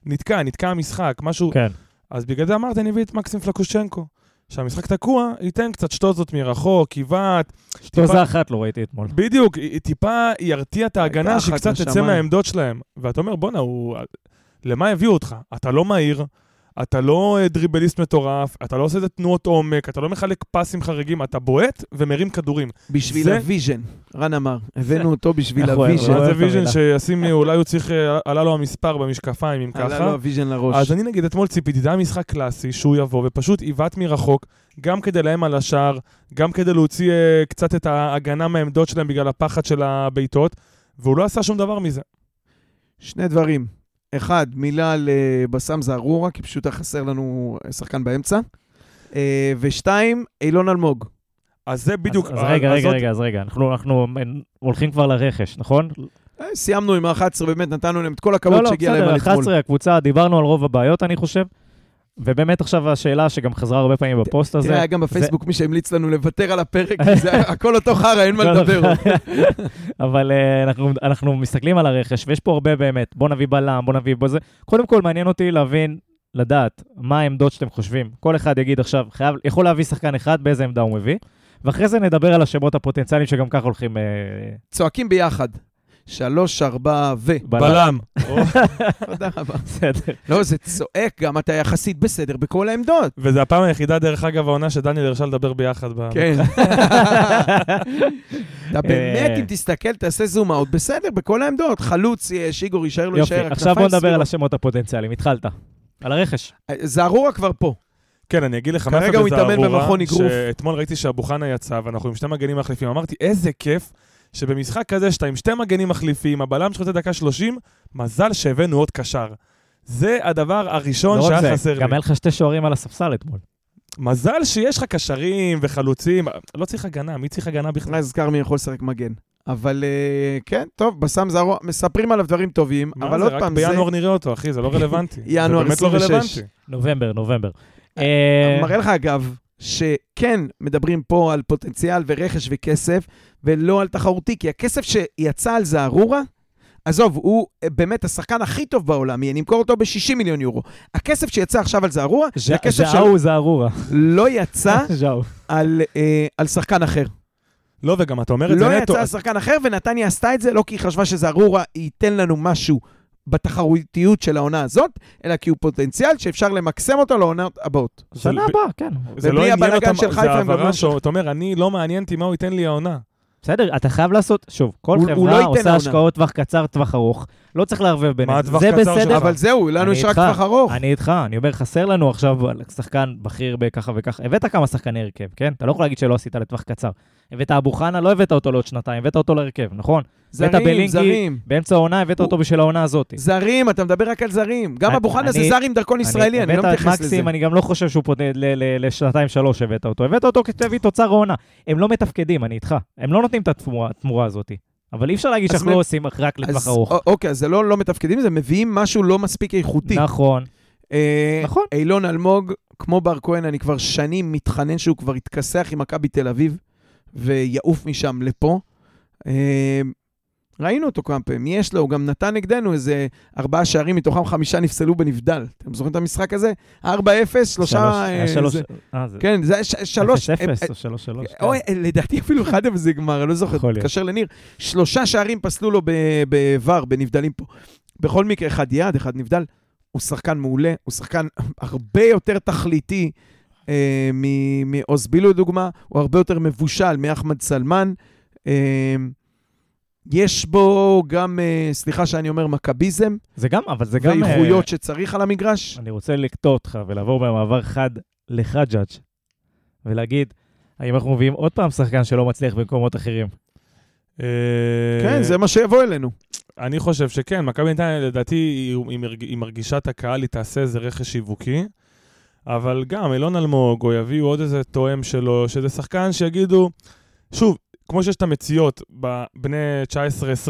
Speaker 2: נתקע, נתקע המשחק, משהו...
Speaker 1: כן.
Speaker 2: אז בגלל זה אמרתי, אני אביא את מקסים פלקושצ'נקו. שהמשחק תקוע, ייתן קצת שטוזות מרחוק, בעיטות,
Speaker 1: שטוזה אחת לא ראיתי אתמול.
Speaker 2: בדיוק, טיפה ירתיע את ההגנה, שקצת תצא. מהעמדות שלהם. ואתה אומר, בואנה, הוא... למה הביאו אותך? אתה לא מהיר, אתה לא אה, דריבליסט מטורף, אתה לא עושה איזה תנועות עומק, אתה לא מחלק פסים חריגים, אתה בועט ומרים כדורים.
Speaker 3: בשביל
Speaker 2: זה-
Speaker 3: ה vision, רן אמר, הבאנו אותו בשביל
Speaker 1: אוהב, ה
Speaker 2: vision.
Speaker 1: אוהב
Speaker 2: זה
Speaker 1: vision.
Speaker 2: שישים, לי, אולי הוא צריך, אה, עלה לו המספר במשקפיים, אם
Speaker 3: עלה לו
Speaker 2: ככה.
Speaker 3: ה vision לראש.
Speaker 2: אז אני נגיד אתמול ציפיתי, זה היה משחק קלאסי, שהוא יבוא ופשוט בעיטות מרחוק, גם כדי לאיים על השער, גם כדי להוציא אה, קצת את ההגנה מהעמדות שלהם בגלל הפחד של הבעיטות, והוא לא עשה שום דבר מזה.
Speaker 3: שני דברים. אחד, מילה על אה, זערורה, כי פשוט היה חסר לנו אה, שחקן באמצע. אה, ושתיים, אילון אלמוג.
Speaker 2: אז זה בדיוק...
Speaker 1: אז, אז רגע, רגע, רגע, אז רגע, אנחנו, אנחנו הולכים כבר לרכש, נכון?
Speaker 3: סיימנו עם ה-11, באמת נתנו להם את כל הכבוד
Speaker 1: לא, לא,
Speaker 3: שהגיע להם
Speaker 1: בסדר,
Speaker 3: על אתמול.
Speaker 1: 11 הקבוצה, דיברנו על רוב הבעיות, אני חושב. ובאמת עכשיו השאלה שגם חזרה הרבה פעמים בפוסט הזה.
Speaker 3: תראה, היה גם בפייסבוק מי שהמליץ לנו לוותר על הפרק, זה הכל אותו חרא, אין מה
Speaker 1: לא,
Speaker 3: לדבר.
Speaker 1: לא. אבל אה, אנחנו, אנחנו מסתכלים על הרכש, ויש פה הרבה באמת, בוא נביא בלם, בוא נביא בזה. קודם כל, מעניין אותי להבין, לדעת, מה העמדות שאתם חושבים. כל אחד יגיד עכשיו, יכול להביא שחקן אחד, באיזה עמדה הוא מביא. ואחרי זה נדבר על השמות הפוטנציאליים שגם ככה הולכים... אה,
Speaker 3: צועקים ביחד. שלוש, ארבע ו...
Speaker 2: בלם.
Speaker 3: תודה רבה.
Speaker 1: בסדר.
Speaker 3: לא, זה צועק גם, אתה יחסית בסדר בכל העמדות.
Speaker 2: וזה הפעם היחידה, דרך אגב, העונה שדניאל הרשה לדבר ביחד.
Speaker 3: כן. אתה באמת,
Speaker 1: אה.
Speaker 3: אם תסתכל, תעשה זום אאוט, בסדר, בכל העמדות. חלוץ יש, איגור יישאר לו,
Speaker 1: יופי,
Speaker 3: יישאר,
Speaker 1: עכשיו בוא נדבר על. השמות הפוטנציאליים. התחלת. על הרכש.
Speaker 3: זערורה כבר פה.
Speaker 2: כן, אני אגיד לך
Speaker 3: כרגע
Speaker 2: מאיפה
Speaker 3: הוא
Speaker 2: זה
Speaker 3: מתאמן
Speaker 2: ארורה,
Speaker 3: במכון אגרוף.
Speaker 2: שאתמול ראיתי שאבו חנה יצא, ואנחנו עם שני מגנים מחליפים. אמרתי, איזה כיף שבמשחק כזה שאתה עם שתי מגנים מחליפים, הבלם שלך יוצא דקה 30, מזל שהבאנו עוד קשר. זה הדבר הראשון
Speaker 1: לא רק
Speaker 2: שהיה חסר לי.
Speaker 1: גם היה לך שתי שוערים על הספסל אתמול.
Speaker 2: מזל שיש לך קשרים וחלוצים, לא צריך הגנה, מי צריך הגנה בכלל?
Speaker 3: אז כרמי יכול לשחק מגן. אבל אה, כן, טוב, בסאם זערורה, מספרים עליו דברים טובים, אבל עוד
Speaker 2: רק
Speaker 3: פעם, זה
Speaker 2: בינואר נראה אותו, אחי, זה לא רלוונטי.
Speaker 3: ינואר
Speaker 2: זה באמת לא
Speaker 3: 26.
Speaker 2: רלוונטי.
Speaker 1: נובמבר, נובמבר. אה,
Speaker 3: מראה לך, אגב, שכן מדברים פה על פוטנציאל ורכש וכסף, ולא על תחרותי, כי הכסף שיצא על זערורה, עזוב, הוא אה, באמת השחקן הכי טוב בעולם, יהיה נמכור אותו ב-60 מיליון יורו. הכסף שיצא עכשיו על זערורה, זה הכסף
Speaker 1: ז'או זערורה.
Speaker 3: שלא יצא. על, אה, על שחקן אחר.
Speaker 2: לא, וגם אתה אומר את זה
Speaker 3: לא
Speaker 2: נטו.
Speaker 3: יצא על שחקן אחר, ונתניה עשתה את זה לא כי היא חשבה שזערורה ייתן לנו משהו בתחרותיות של העונה הזאת, אלא כי הוא פוטנציאל שאפשר למקסם אותו לעונות הבאות.
Speaker 1: שנה הבאה, כן.
Speaker 2: זה לא עניין אותם,
Speaker 3: של חיפה
Speaker 2: זה
Speaker 3: הם גם
Speaker 2: העברה
Speaker 3: לא-
Speaker 2: שאתה אומר, אני לא מעניין אותי מה הוא ייתן לי העונה.
Speaker 1: בסדר, אתה חייב לעשות, שוב, כל
Speaker 3: הוא- הוא לא
Speaker 1: חברה עושה
Speaker 3: העונה.
Speaker 1: השקעות טווח קצר, טווח ארוך. לא צריך לערבב ביניהם.
Speaker 2: מה הטווח
Speaker 1: זה
Speaker 2: קצר
Speaker 1: בסדר.
Speaker 2: שלך?
Speaker 3: אבל זהו, לנו יש רק. טווח ארוך.
Speaker 1: אני איתך, אני אומר, חסר לנו עכשיו שחקן בכיר בככה וככה. הבאת כמה שחקני הרכב, כן? אתה לא יכול להגיד שלא עשית לטווח קצר. הבאת אבו חנה, לא הבאת אותו לעוד שנתיים, הבאת אותו להרכב, נכון? הבאת
Speaker 3: זרים,
Speaker 1: בלינגי,
Speaker 3: זרים.
Speaker 1: באמצע העונה הבאת אותו בשביל העונה הזאת.
Speaker 3: זרים, אתה מדבר רק על זרים. גם
Speaker 1: אני-
Speaker 3: אבו חנה זה
Speaker 1: אני-
Speaker 3: זר עם דרכון ישראלי, אני לא
Speaker 1: הבאת את
Speaker 3: מתייחס לזה.
Speaker 1: מקסים, אני גם לא חושב שהוא פה ל- ל- לשנתיים שלוש הבאת אותו. הבאת אותו כתביא תוצר העונה. הם לא מתפקדים, אני איתך. הם לא נותנים את התמורה התמורה הזאת. אבל אי אפשר להגיד שאנחנו לא עושים רק לטווח ארוך.
Speaker 3: אוקיי, אז זה לא לא מתפקדים, זה מביאים משהו לא מספיק איכותי.
Speaker 1: נכון,
Speaker 3: אה,
Speaker 1: נכון.
Speaker 3: אילון אלמוג, כמו בר כהן, אני כבר שנים מתחנן שהוא כבר יתכסח עם מכבי תל אביב ויעוף משם לפה. אה, ראינו אותו כמה פעמים, יש לו, הוא גם נתן נגדנו איזה ארבעה שערים, מתוכם חמישה נפסלו בנבדל. אתם זוכרים את המשחק הזה? 4-0, שלושה...
Speaker 1: שלוש,
Speaker 3: אה,
Speaker 1: היה שלוש, אה,
Speaker 3: כן, זה היה ש- שלוש...
Speaker 1: אפס
Speaker 3: אה,
Speaker 1: אפס או שלוש שלוש. כן.
Speaker 3: אוי, לדעתי אפילו אחד אפס זה גמר, אני לא זוכר. תתקשר לניר. שלושה שערים פסלו לו בVAR, בנבדלים פה. בכל מקרה, אחד יעד, אחד נבדל. הוא שחקן מעולה, הוא שחקן הרבה יותר תכליתי אה, מ- מעוז בילו, לדוגמה, הוא הרבה יותר מבושל מאחמד סלמן. אה, יש בו גם, אה, סליחה שאני אומר, מכביזם,
Speaker 1: זה גם, אבל זה גם... אה,
Speaker 3: ואיכויות שצריך על המגרש.
Speaker 1: אני רוצה לקטוע אותך ולעבור במעבר חד לחג'אג' ולהגיד, האם אנחנו מביאים עוד פעם שחקן שלא מצליח במקומות אחרים?
Speaker 2: אה,
Speaker 3: כן, זה מה שיבוא אלינו.
Speaker 2: אני חושב שכן, מכבי נתניה לדעתי היא מרגישה את הקהל, היא תעשה איזה רכש שיווקי, אבל גם אילון אלמוג, או יביאו עוד איזה תואם שלו, שזה שחקן שיגידו, שוב, כמו שיש את המציאות בבני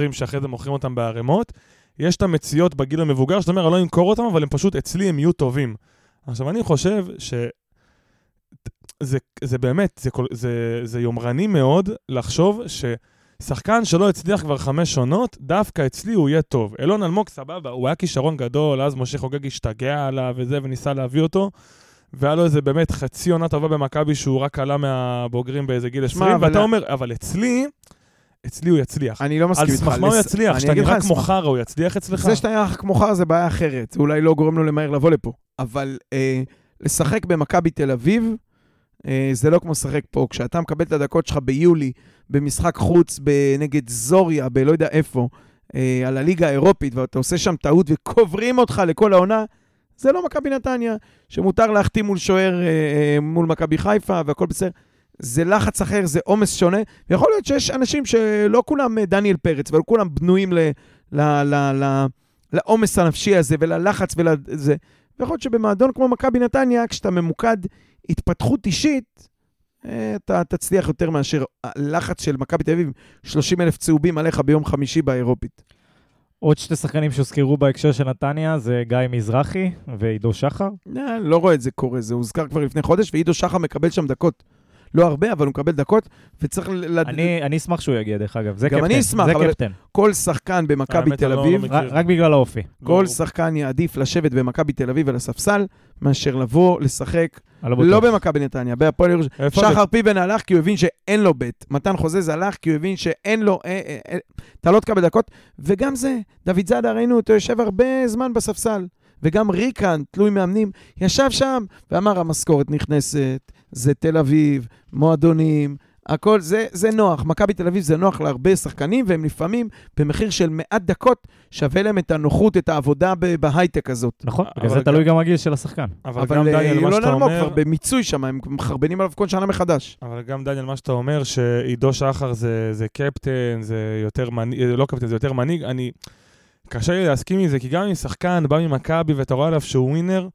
Speaker 2: 19-20 שאחרי זה מוכרים אותם בערימות, יש את המציאות בגיל המבוגר, שאתה אומר, אני לא אמכור אותם, אבל הם פשוט אצלי, הם יהיו טובים. עכשיו, אני חושב ש... זה, זה באמת, זה, זה, זה יומרני מאוד לחשוב ש... שחקן שלא הצליח כבר חמש עונות, דווקא אצלי הוא יהיה טוב. אילון אלמוג, סבבה, הוא היה כישרון גדול, אז משה חוגג השתגע עליו וזה, וניסה להביא אותו. והיה לו איזה באמת חצי עונה טובה במכבי, שהוא רק עלה מהבוגרים באיזה גיל
Speaker 3: שמע,
Speaker 2: 20,
Speaker 3: אבל-
Speaker 2: ואתה אומר, אבל אצלי, אצלי הוא יצליח.
Speaker 3: אני לא מסכים
Speaker 2: על
Speaker 3: איתך.
Speaker 2: סמך מה הוא יצליח? שאתה נראה
Speaker 3: על
Speaker 2: כמו חרא, הוא יצליח אצלך?
Speaker 3: זה שאתה נראה כמו חרא זה בעיה אחרת, זה אולי לא גורם לו למהר לבוא לפה. אבל אה, לשחק במכבי תל אביב, אה, זה לא כמו לשחק פה. כשאתה מקבל את הדקות שלך ביולי, במשחק חוץ נגד זוריה, בלא יודע איפה, אה, על הליגה האירופית, ואתה עושה שם טעות וקוברים אותך לכל העונה, זה לא מכבי נתניה, שמותר להחתים מול שוער, אה, אה, מול מכבי חיפה והכל בסדר. זה לחץ אחר, זה עומס שונה, ויכול להיות שיש אנשים שלא כולם אה, דניאל פרץ, אבל כולם בנויים לעומס הנפשי הזה וללחץ ולזה. ויכול להיות שבמועדון כמו מכבי נתניה, כשאתה ממוקד התפתחות אישית, אתה תצליח יותר מאשר הלחץ של מכבי תל אביב, 30 אלף צהובים עליך ביום חמישי באירופית.
Speaker 1: עוד שתי שחקנים שהוזכרו בהקשר של נתניה זה גיא מזרחי ועידו שחר.
Speaker 3: אה, לא רואה את זה קורה, זה הוזכר כבר לפני חודש, ועידו שחר מקבל שם דקות. לא הרבה, אבל הוא מקבל דקות, וצריך... ל...
Speaker 1: אני אני אשמח שהוא יגיע, דרך אגב. זה
Speaker 3: גם
Speaker 1: קפטן.
Speaker 3: אני אשמח,
Speaker 1: זה
Speaker 3: אבל-
Speaker 1: קפטן.
Speaker 3: כל שחקן במכבי תל
Speaker 2: לא
Speaker 3: אביב,
Speaker 2: מכיר.
Speaker 1: רק- רק בגלל האופי.
Speaker 3: כל
Speaker 2: לא-
Speaker 3: שחקן יעדיף לשבת במכבי תל אביב על הספסל, מאשר לבוא לשחק
Speaker 1: לא
Speaker 3: במכבי נתניה, בהפועל ירושלים. שחר פיבן הלך כי הוא הבין שאין לו בית. מתן חוזז הלך כי הוא הבין שאין לו... אה, אה, אה, אתה לא תקבל דקות. וגם זה, דוד זאדה, ראינו אותו יושב הרבה זמן בספסל. וגם ריקן, תלוי מאמנים, ישב שם ואמר, המשכורת נכנסת, זה תל אביב, מועדונים, הכל, זה, זה נוח. מכבי תל אביב זה נוח להרבה שחקנים, והם לפעמים, במחיר של מעט דקות, שווה להם את הנוחות, את העבודה בהייטק הזאת.
Speaker 1: נכון, בגלל
Speaker 2: אבל
Speaker 1: זה תלוי גם הגיל של השחקן.
Speaker 2: אבל,
Speaker 3: אבל
Speaker 2: גם
Speaker 3: אה,
Speaker 2: דניאל, מה
Speaker 3: אילון
Speaker 2: שאתה
Speaker 3: אלמוג כבר
Speaker 2: אומר,
Speaker 3: במיצוי שם, הם מחרבנים עליו כל שנה מחדש.
Speaker 2: אבל גם דניאל, מה שאתה אומר, שעידו שחר זה, זה קפטן, זה יותר מנהיג, לא קפטן, זה יותר מנהיג, אני... קשה לי להסכים עם זה, כי גם אם שחקן בא ממכבי ואתה רואה עליו שהוא ווינר,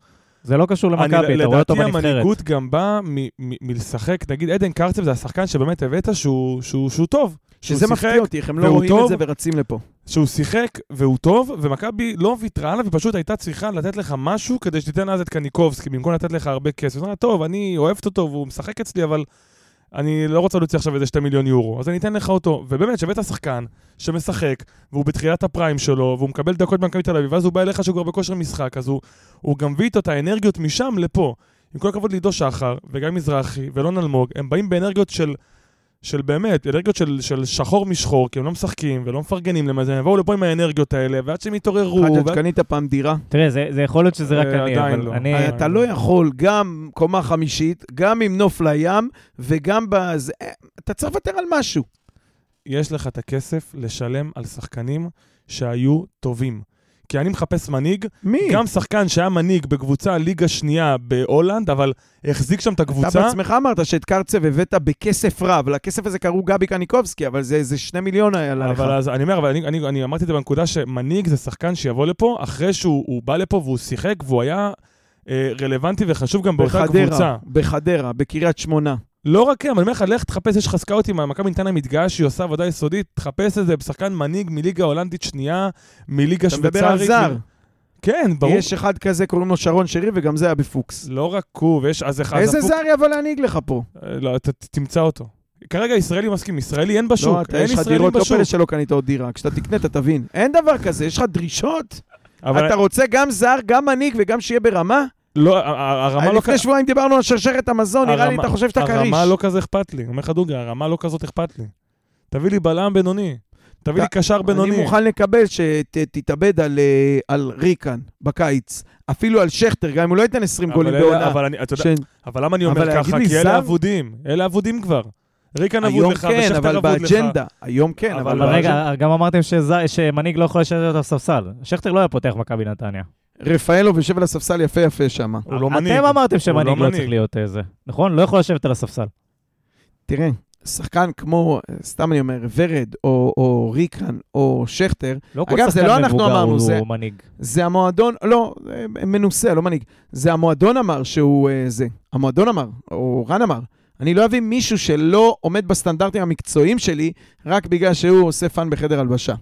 Speaker 1: זה לא קשור למכבי, אתה רואה אותו
Speaker 2: לדעתי
Speaker 1: בנבחרת.
Speaker 2: המנהיגות גם באה מ- מ- מלשחק, נגיד עדן קרצב זה השחקן שבאמת הבאת שהוא, שהוא, שהוא טוב.
Speaker 3: שזה מפתיע אותי, איך הם לא רואים את
Speaker 2: טוב.
Speaker 3: זה ורצים לפה.
Speaker 2: שהוא שיחק והוא טוב, ומכבי לא ויתרה עליו, ופשוט הייתה צריכה לתת לך משהו כדי שתיתן אז את קניקובסקי, במקום לתת לך הרבה כסף. היא אמרה, טוב, אני אוהבת אותו והוא משחק אצלי, אבל אני לא רוצה להוציא עכשיו איזה 2 מיליון יורו, אז אני אתן לך אותו. ובאמת, שהבאת שחקן שמשחק, והוא בתחילת הפריים שלו, והוא מקבל דקות במכבי תל אביב, ואז הוא בא אליך שהוא כבר בכושר משחק, אז הוא, הוא גם מביא איתו את האנרגיות משם לפה. עם כל הכבוד לעידו שחר, וגם מזרחי, ואלון אלמוג, הם באים באנרגיות של... של באמת, אנרגיות של, של שחור משחור, כי הם לא משחקים ולא מפרגנים למה זה, הם יבואו לפה עם האנרגיות האלה, ועד שהם יתעוררו,
Speaker 3: חג'ג',
Speaker 2: ועד...
Speaker 3: קנית פעם דירה.
Speaker 1: תראה, זה זה יכול להיות שזה רק
Speaker 2: אה,
Speaker 1: אני,
Speaker 2: עדיין
Speaker 1: אבל
Speaker 2: לא.
Speaker 1: אני...
Speaker 2: אה,
Speaker 3: אתה לא יכול גם קומה חמישית, גם עם נוף לים, וגם בזה... אתה צריך לוותר על משהו.
Speaker 2: יש לך את הכסף לשלם על שחקנים שהיו טובים. כי אני מחפש מנהיג,
Speaker 3: מי?
Speaker 2: גם שחקן שהיה מנהיג בקבוצה ליגה שנייה בהולנד, אבל החזיק שם את
Speaker 3: אתה
Speaker 2: הקבוצה.
Speaker 3: בעצמך אמרת שאת קרצב הבאת בכסף רב, לכסף הזה קראו גבי קניקובסקי, אבל זה איזה שני מיליון היה לך.
Speaker 2: אבל אז אני אומר, אבל אני, אני, אני אמרתי את זה בנקודה שמנהיג זה שחקן שיבוא לפה, אחרי שהוא הוא בא לפה והוא שיחק, והוא היה אה, רלוונטי וחשוב גם באותה קבוצה.
Speaker 3: בחדרה, בחדרה, בקריית שמונה.
Speaker 2: לא רק הם, אני אומר לך, לך תחפש, יש לך סקאוטים, מכבי נתניה מתגאה שהיא עושה עבודה יסודית, תחפש איזה שחקן מנהיג מליגה הולנדית שנייה, מליגה
Speaker 3: אתה
Speaker 2: שוויצרית.
Speaker 3: מדבר על זר.
Speaker 2: כן, ברור.
Speaker 3: יש אחד כזה, קוראים לו שרון שרי, וגם זה היה בפוקס.
Speaker 2: לא רק הוא, ויש אז אחד...
Speaker 3: איזה זר יבוא להנהיג לך פה?
Speaker 2: אה, לא, ת- תמצא אותו. כרגע ישראלי מסכים, ישראלי אין בשוק,
Speaker 3: לא, אתה,
Speaker 2: אין
Speaker 3: יש לך דירות, לא. פלא שלא קנית עוד דירה. כשאתה תקנה, אתה תבין. אין דבר כזה, יש לך דרישות?
Speaker 2: אבל
Speaker 3: אתה רוצה גם זר, גם מנהיג וגם שיהיה ברמה?
Speaker 2: לא, הרמה לא...
Speaker 3: לפני שבועיים דיברנו על שרשרת המזון, נראה לי אתה חושב שאתה כריש.
Speaker 2: הרמה לא כזה אכפת לי. אומר לך דוגרי, הרמה לא כזאת אכפת לי. תביא לי בלם בינוני. תביא לי קשר בינוני.
Speaker 3: אני מוכן לקבל שתתאבד על, אה, על ריקן בקיץ. אפילו על שכטר, גם אם הוא לא ייתן 20
Speaker 2: אבל
Speaker 3: גולים בעונה.
Speaker 2: אבל אני, אתה יודע,
Speaker 3: ש-
Speaker 2: אבל למה אני אומר ככה? כי? אלה אבודים. אלה אבודים כבר. ריקן אבוד
Speaker 3: היום
Speaker 2: לך,
Speaker 3: כן,
Speaker 2: ושכטר
Speaker 3: אבל
Speaker 2: אבוד לך.
Speaker 3: באג'נדה. היום כן,
Speaker 2: אבל
Speaker 3: אבל...
Speaker 1: אבל
Speaker 2: אבל
Speaker 1: רגע, גם אמרתם שמנהיג לא יכול לשבת על הספסל. שכטר לא היה פותח מכבי נתניה.
Speaker 3: רפאלוב יושב על הספסל יפה יפה שם.
Speaker 2: הוא לא מנהיג.
Speaker 1: אתם אמרתם
Speaker 2: הוא
Speaker 1: שמנהיג
Speaker 2: לא
Speaker 1: לא צריך. להיות איזה. נכון? לא יכול לשבת על הספסל.
Speaker 3: תראה, שחקן כמו, סתם אני אומר, ורד, או, או ריקן, או שכטר,
Speaker 1: לא
Speaker 3: אגב, זה לא אנחנו אמרנו, זה-
Speaker 1: מנהיג.
Speaker 3: זה המועדון, לא, אה, מנוסה, לא מנהיג. זה המועדון אמר שהוא אה, זה. המועדון אמר, או רן אמר. אני לא אביא מישהו שלא עומד בסטנדרטים המקצועיים שלי, רק בגלל שהוא עושה fun בחדר הלבשה.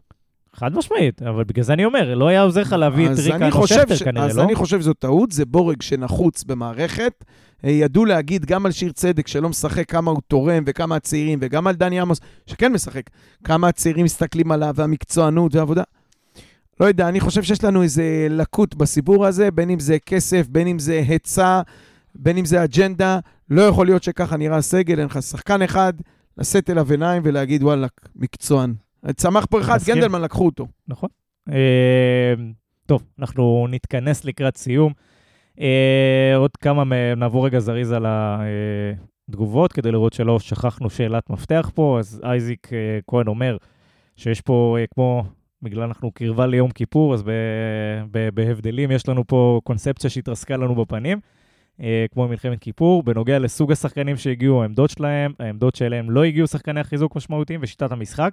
Speaker 1: חד משמעית, אבל בגלל זה אני אומר, לא היה עוזר לך להביא את
Speaker 3: אז חושב
Speaker 1: שכטר
Speaker 3: ש-
Speaker 1: כנראה,
Speaker 3: אז
Speaker 1: לא?
Speaker 3: אני חושב שזו טעות, זה בורג שנחוץ במערכת. אה, ידעו להגיד גם על שיר צדק שלא משחק כמה הוא תורם וכמה הצעירים, וגם על דני עמוס שכן משחק, כמה הצעירים מסתכלים עליו והמקצוענות והעבודה. לא יודע, אני חושב שיש לנו איזה לקות בסיפור הזה, בין אם זה כסף, בין אם זה היצע, בין אם זה אג'נדה. לא יכול להיות שככה נראה הסגל, אין לך שחקן אחד, לשאת אליו עיניים ולהגיד וואלכ, מקצוען. צמח פה אחד. גנדלמן לקחו אותו.
Speaker 1: נכון. אה, טוב, אנחנו נתכנס לקראת סיום. אה, עוד כמה, נעבור רגע זריז על התגובות, כדי לראות שלא שכחנו שאלת מפתח פה. אז אייזיק אה, כהן אומר שיש פה, אה, כמו, בגלל אנחנו קרבה ליום כיפור, אז ב- ב- בהבדלים יש לנו פה קונספציה שהתרסקה לנו בפנים. אה, כמו מלחמת כיפור, בנוגע לסוג השחקנים שהגיעו, העמדות שלהם, העמדות שאליהם לא הגיעו שחקני החיזוק משמעותיים ושיטת המשחק.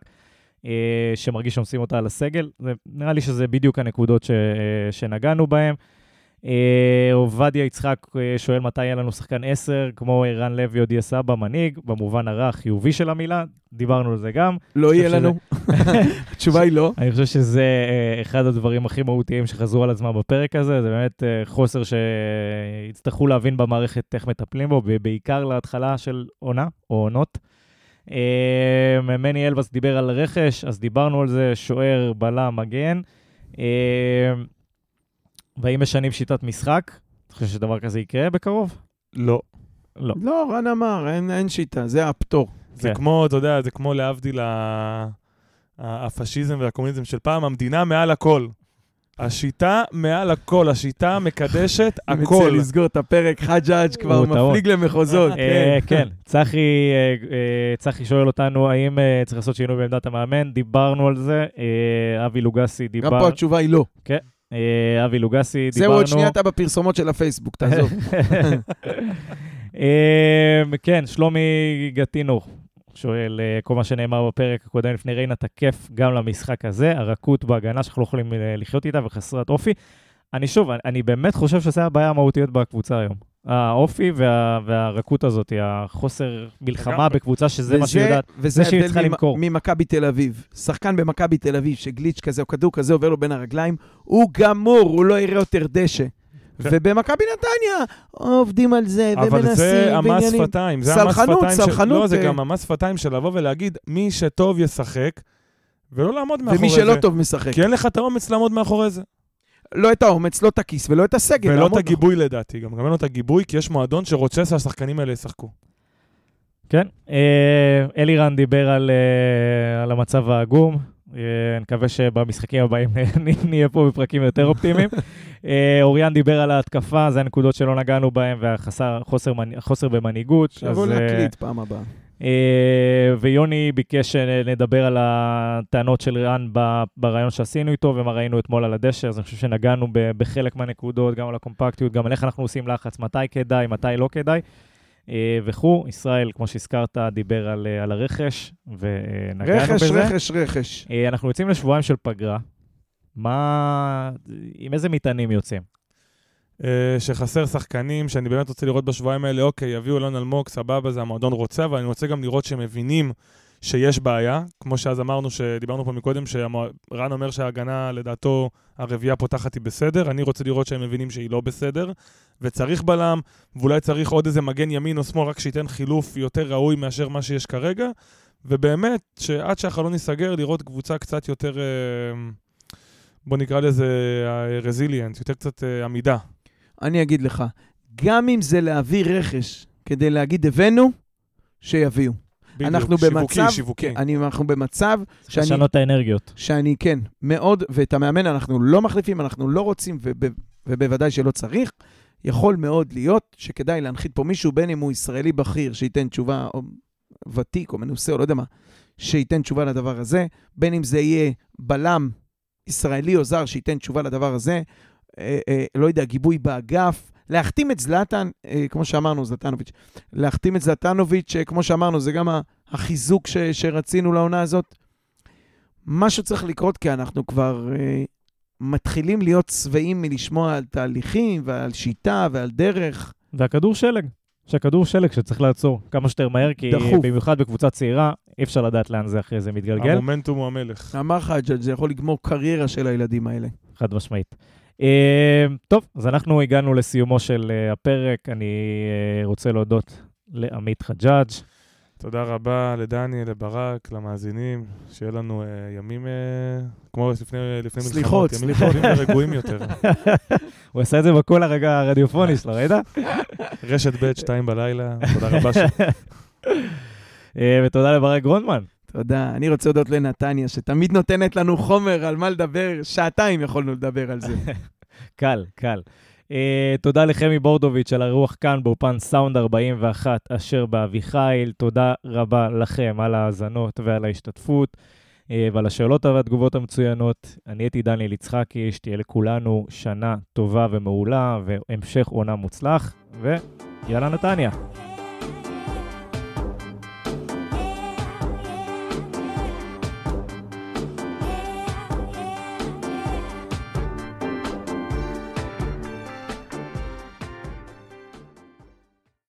Speaker 1: אה, שמרגיש שעושים אותה על הסגל. זה, נראה לי שזה בדיוק הנקודות ש, אה, שנגענו בהן. אה, עובדיה יצחק שואל מתי יהיה לנו שחקן 10, כמו ערן לוי או דיה סבא, מנהיג, במובן הרע החיובי של המילה, דיברנו על זה גם.
Speaker 3: לא יהיה
Speaker 1: שזה-
Speaker 3: לנו. התשובה היא לא.
Speaker 1: אני חושב שזה אחד הדברים הכי מהותיים שחזרו על עצמם בפרק הזה, זה באמת חוסר שיצטרכו להבין במערכת איך מטפלים בו, בעיקר להתחלה של עונה או עונות. אה, מני אלבס דיבר על רכש, אז דיברנו על זה, שוער, בלם, מגן. אה, והאם משנים שיטת משחק? אתה חושב שדבר כזה יקרה בקרוב?
Speaker 2: לא.
Speaker 1: לא.
Speaker 3: לא, רן אמר, אין, אין שיטה, זה הפטור.
Speaker 2: זה
Speaker 1: כן.
Speaker 2: כמו, אתה יודע, זה כמו להבדיל ה- הפשיזם והקומוניזם של פעם, המדינה מעל הכל. השיטה מעל הכל, השיטה מקדשת
Speaker 3: אני
Speaker 2: הכל.
Speaker 3: מציע לסגור את הפרק, חג'אג' כבר. מפליג למחוזות.
Speaker 1: אה,
Speaker 3: כן.
Speaker 1: כן, צחי אה, אה, צחי שואל אותנו האם אה, צריך לעשות שינוי בעמדת המאמן, דיברנו על זה, אה, אבי לוגסי
Speaker 3: גם
Speaker 1: דיבר,
Speaker 3: פה התשובה היא לא.
Speaker 1: אה, אבי לוגסי
Speaker 3: זהו,
Speaker 1: דיברנו,
Speaker 3: עוד שנייה אתה בפרסומות של הפייסבוק, תעזוב.
Speaker 1: אה, כן, שלומי גטינו שואל, אה, כל מה שנאמר בפרק הקודם לפני ריינה תקף גם למשחק הזה, הרכות בהגנה שאנחנו לא יכולים אה, לחיות איתה וחסרת אופי. אני שוב, אני, אני באמת חושב שזה הבעיה המהותיות בקבוצה היום. האופי וה, והרכות הזאת, החוסר מלחמה
Speaker 2: לגמרי.
Speaker 1: בקבוצה שזה מה שהיא
Speaker 3: וזה-
Speaker 1: יודעת.
Speaker 3: וזה
Speaker 1: זה שהיא צריכה
Speaker 3: ממ-
Speaker 1: למכור.
Speaker 3: ממכבי תל אביב. שחקן במכבי תל אביב, שגליץ' כזה או כדור כזה עובר לו בין הרגליים, הוא גמור, הוא לא יראה יותר דשא.
Speaker 2: כן.
Speaker 3: ובמכבי נתניה עובדים על זה,
Speaker 2: אבל
Speaker 3: ומנסים,
Speaker 2: זה המס
Speaker 3: ועניינים.
Speaker 2: שפתיים. זה המס
Speaker 3: סלחנות,
Speaker 2: שפתיים של-
Speaker 3: סלחנות,
Speaker 2: לא, זה
Speaker 3: אה.
Speaker 2: גם המס שפתיים של לבוא ולהגיד, מי שטוב ישחק, ולא לעמוד מאחורי
Speaker 3: ומי
Speaker 2: זה.
Speaker 3: שלא טוב משחק.
Speaker 2: כי אין לך את האומץ לעמוד מאחורי זה.
Speaker 3: לא את האומץ, לא את הכיס ולא את הסגל.
Speaker 2: ולא את הגיבוי לדעתי, גם גם אין לו את הגיבוי, כי יש מועדון שרוצה שהשחקנים האלה ישחקו.
Speaker 1: כן. אה, אלירן דיבר על, אה, על המצב העגום. אה, אני מקווה שבמשחקים הבאים נהיה פה בפרקים יותר אופטימיים. אה, אוריאן דיבר על ההתקפה, זה הנקודות שלא נגענו בהן, והחוסר במנהיגות.
Speaker 3: שיבוא
Speaker 1: אז, אה,
Speaker 3: להקליט פעם הבאה.
Speaker 1: אה, ויוני ביקש שנדבר על הטענות של רן ברעיון שעשינו איתו ומה ראינו אתמול על הדשא, אז אני חושב שנגענו בחלק מהנקודות, גם על הקומפקטיות, גם על איך אנחנו עושים לחץ, מתי כדאי, מתי לא כדאי. אה, וכו', ישראל, כמו שהזכרת, דיבר על, אה, על הרכש, ונגענו
Speaker 3: רכש,
Speaker 1: בזה.
Speaker 3: רכש, רכש.
Speaker 1: אה, אנחנו יוצאים לשבועיים של פגרה. מה... עם איזה מטענים יוצאים?
Speaker 2: שחסר שחקנים, שאני באמת רוצה לראות בשבועיים האלה, אוקיי, יביאו אלון אלמוג, סבבה, זה המועדון רוצה, אבל אני רוצה גם לראות שהם מבינים שיש בעיה. כמו שאז אמרנו, שדיברנו פה מקודם, שרן אומר שההגנה, לדעתו, הרביעייה פותחת היא בסדר, אני רוצה לראות שהם מבינים שהיא לא בסדר, וצריך בלם, ואולי צריך עוד איזה מגן ימין או שמאל, רק שייתן חילוף יותר ראוי מאשר מה שיש כרגע, ובאמת, שעד שהחלון ייסגר, לראות קבוצה קצת יותר... אה, בוא נקרא לזה רזיליאנט, יותר קצת אה, עמידה.
Speaker 3: אני אגיד לך, גם אם זה להביא רכש כדי להגיד הבאנו, שיביאו.
Speaker 2: בדיוק,
Speaker 3: אנחנו במצב,
Speaker 2: שיווקי, שיווקי.
Speaker 3: כן, אני, אנחנו במצב שאני,
Speaker 1: לשנות את האנרגיות.
Speaker 3: שאני, כן, מאוד, ואת המאמן אנחנו לא מחליפים, אנחנו לא רוצים, וב, ובוודאי שלא צריך. יכול מאוד להיות שכדאי להנחית פה מישהו, בין אם הוא ישראלי בכיר, שייתן תשובה, או ותיק, או מנוסה, או לא יודע מה, שייתן תשובה לדבר הזה, בין אם זה יהיה בלם ישראלי או זר שייתן תשובה לדבר הזה, אה, אה, לא יודע, גיבוי באגף, להחתים את זלאטן, אה, כמו שאמרנו, זלטנוביץ', להחתים את זלטנוביץ', אה, כמו שאמרנו, זה גם החיזוק ש, שרצינו לעונה הזאת. משהו צריך לקרות, כי אנחנו כבר אה, מתחילים להיות שבעים מלשמוע על תהליכים ועל שיטה ועל דרך.
Speaker 1: והכדור שלג. שהכדור שלג שצריך לעצור כמה שיותר מהר, כי
Speaker 3: דחוף.
Speaker 1: במיוחד בקבוצה צעירה, אי אפשר לדעת לאן זה אחרי זה מתגלגל,
Speaker 2: המומנטום הוא המלך.
Speaker 3: אמר לך, זה יכול לגמור קריירה של הילדים האלה.
Speaker 1: חד משמעית. אה, טוב, אז אנחנו הגענו לסיומו של אה, הפרק. אני אה, רוצה להודות לעמית חג'אג'.
Speaker 2: תודה רבה לדני, לברק, למאזינים, שיהיה לנו אה, ימים, אה, כמו לפני, לפני
Speaker 3: סליחות,
Speaker 2: מלחמות, ימים
Speaker 3: סליחות.
Speaker 2: טובים ורגועים יותר.
Speaker 1: הוא עשה את זה בקול הרגע הרדיופוני שלו, ראית?
Speaker 2: רשת ב', שתיים בלילה, תודה רבה. ש...
Speaker 1: אה, ותודה לברק גרונדמן.
Speaker 3: תודה. אני רוצה להודות לנתניה, שתמיד נותנת לנו חומר על מה לדבר. שעתיים יכולנו לדבר על זה.
Speaker 1: קל, קל. Uh, תודה לחמי בורדוביץ' על הרוח כאן באופן סאונד 41 אשר באביחיל. תודה רבה לכם על ההאזנות ועל ההשתתפות uh, ועל השאלות והתגובות המצוינות. אני הייתי דניאל יצחקי, שתהיה לכולנו שנה טובה ומעולה והמשך עונה מוצלח, ויאללה נתניה.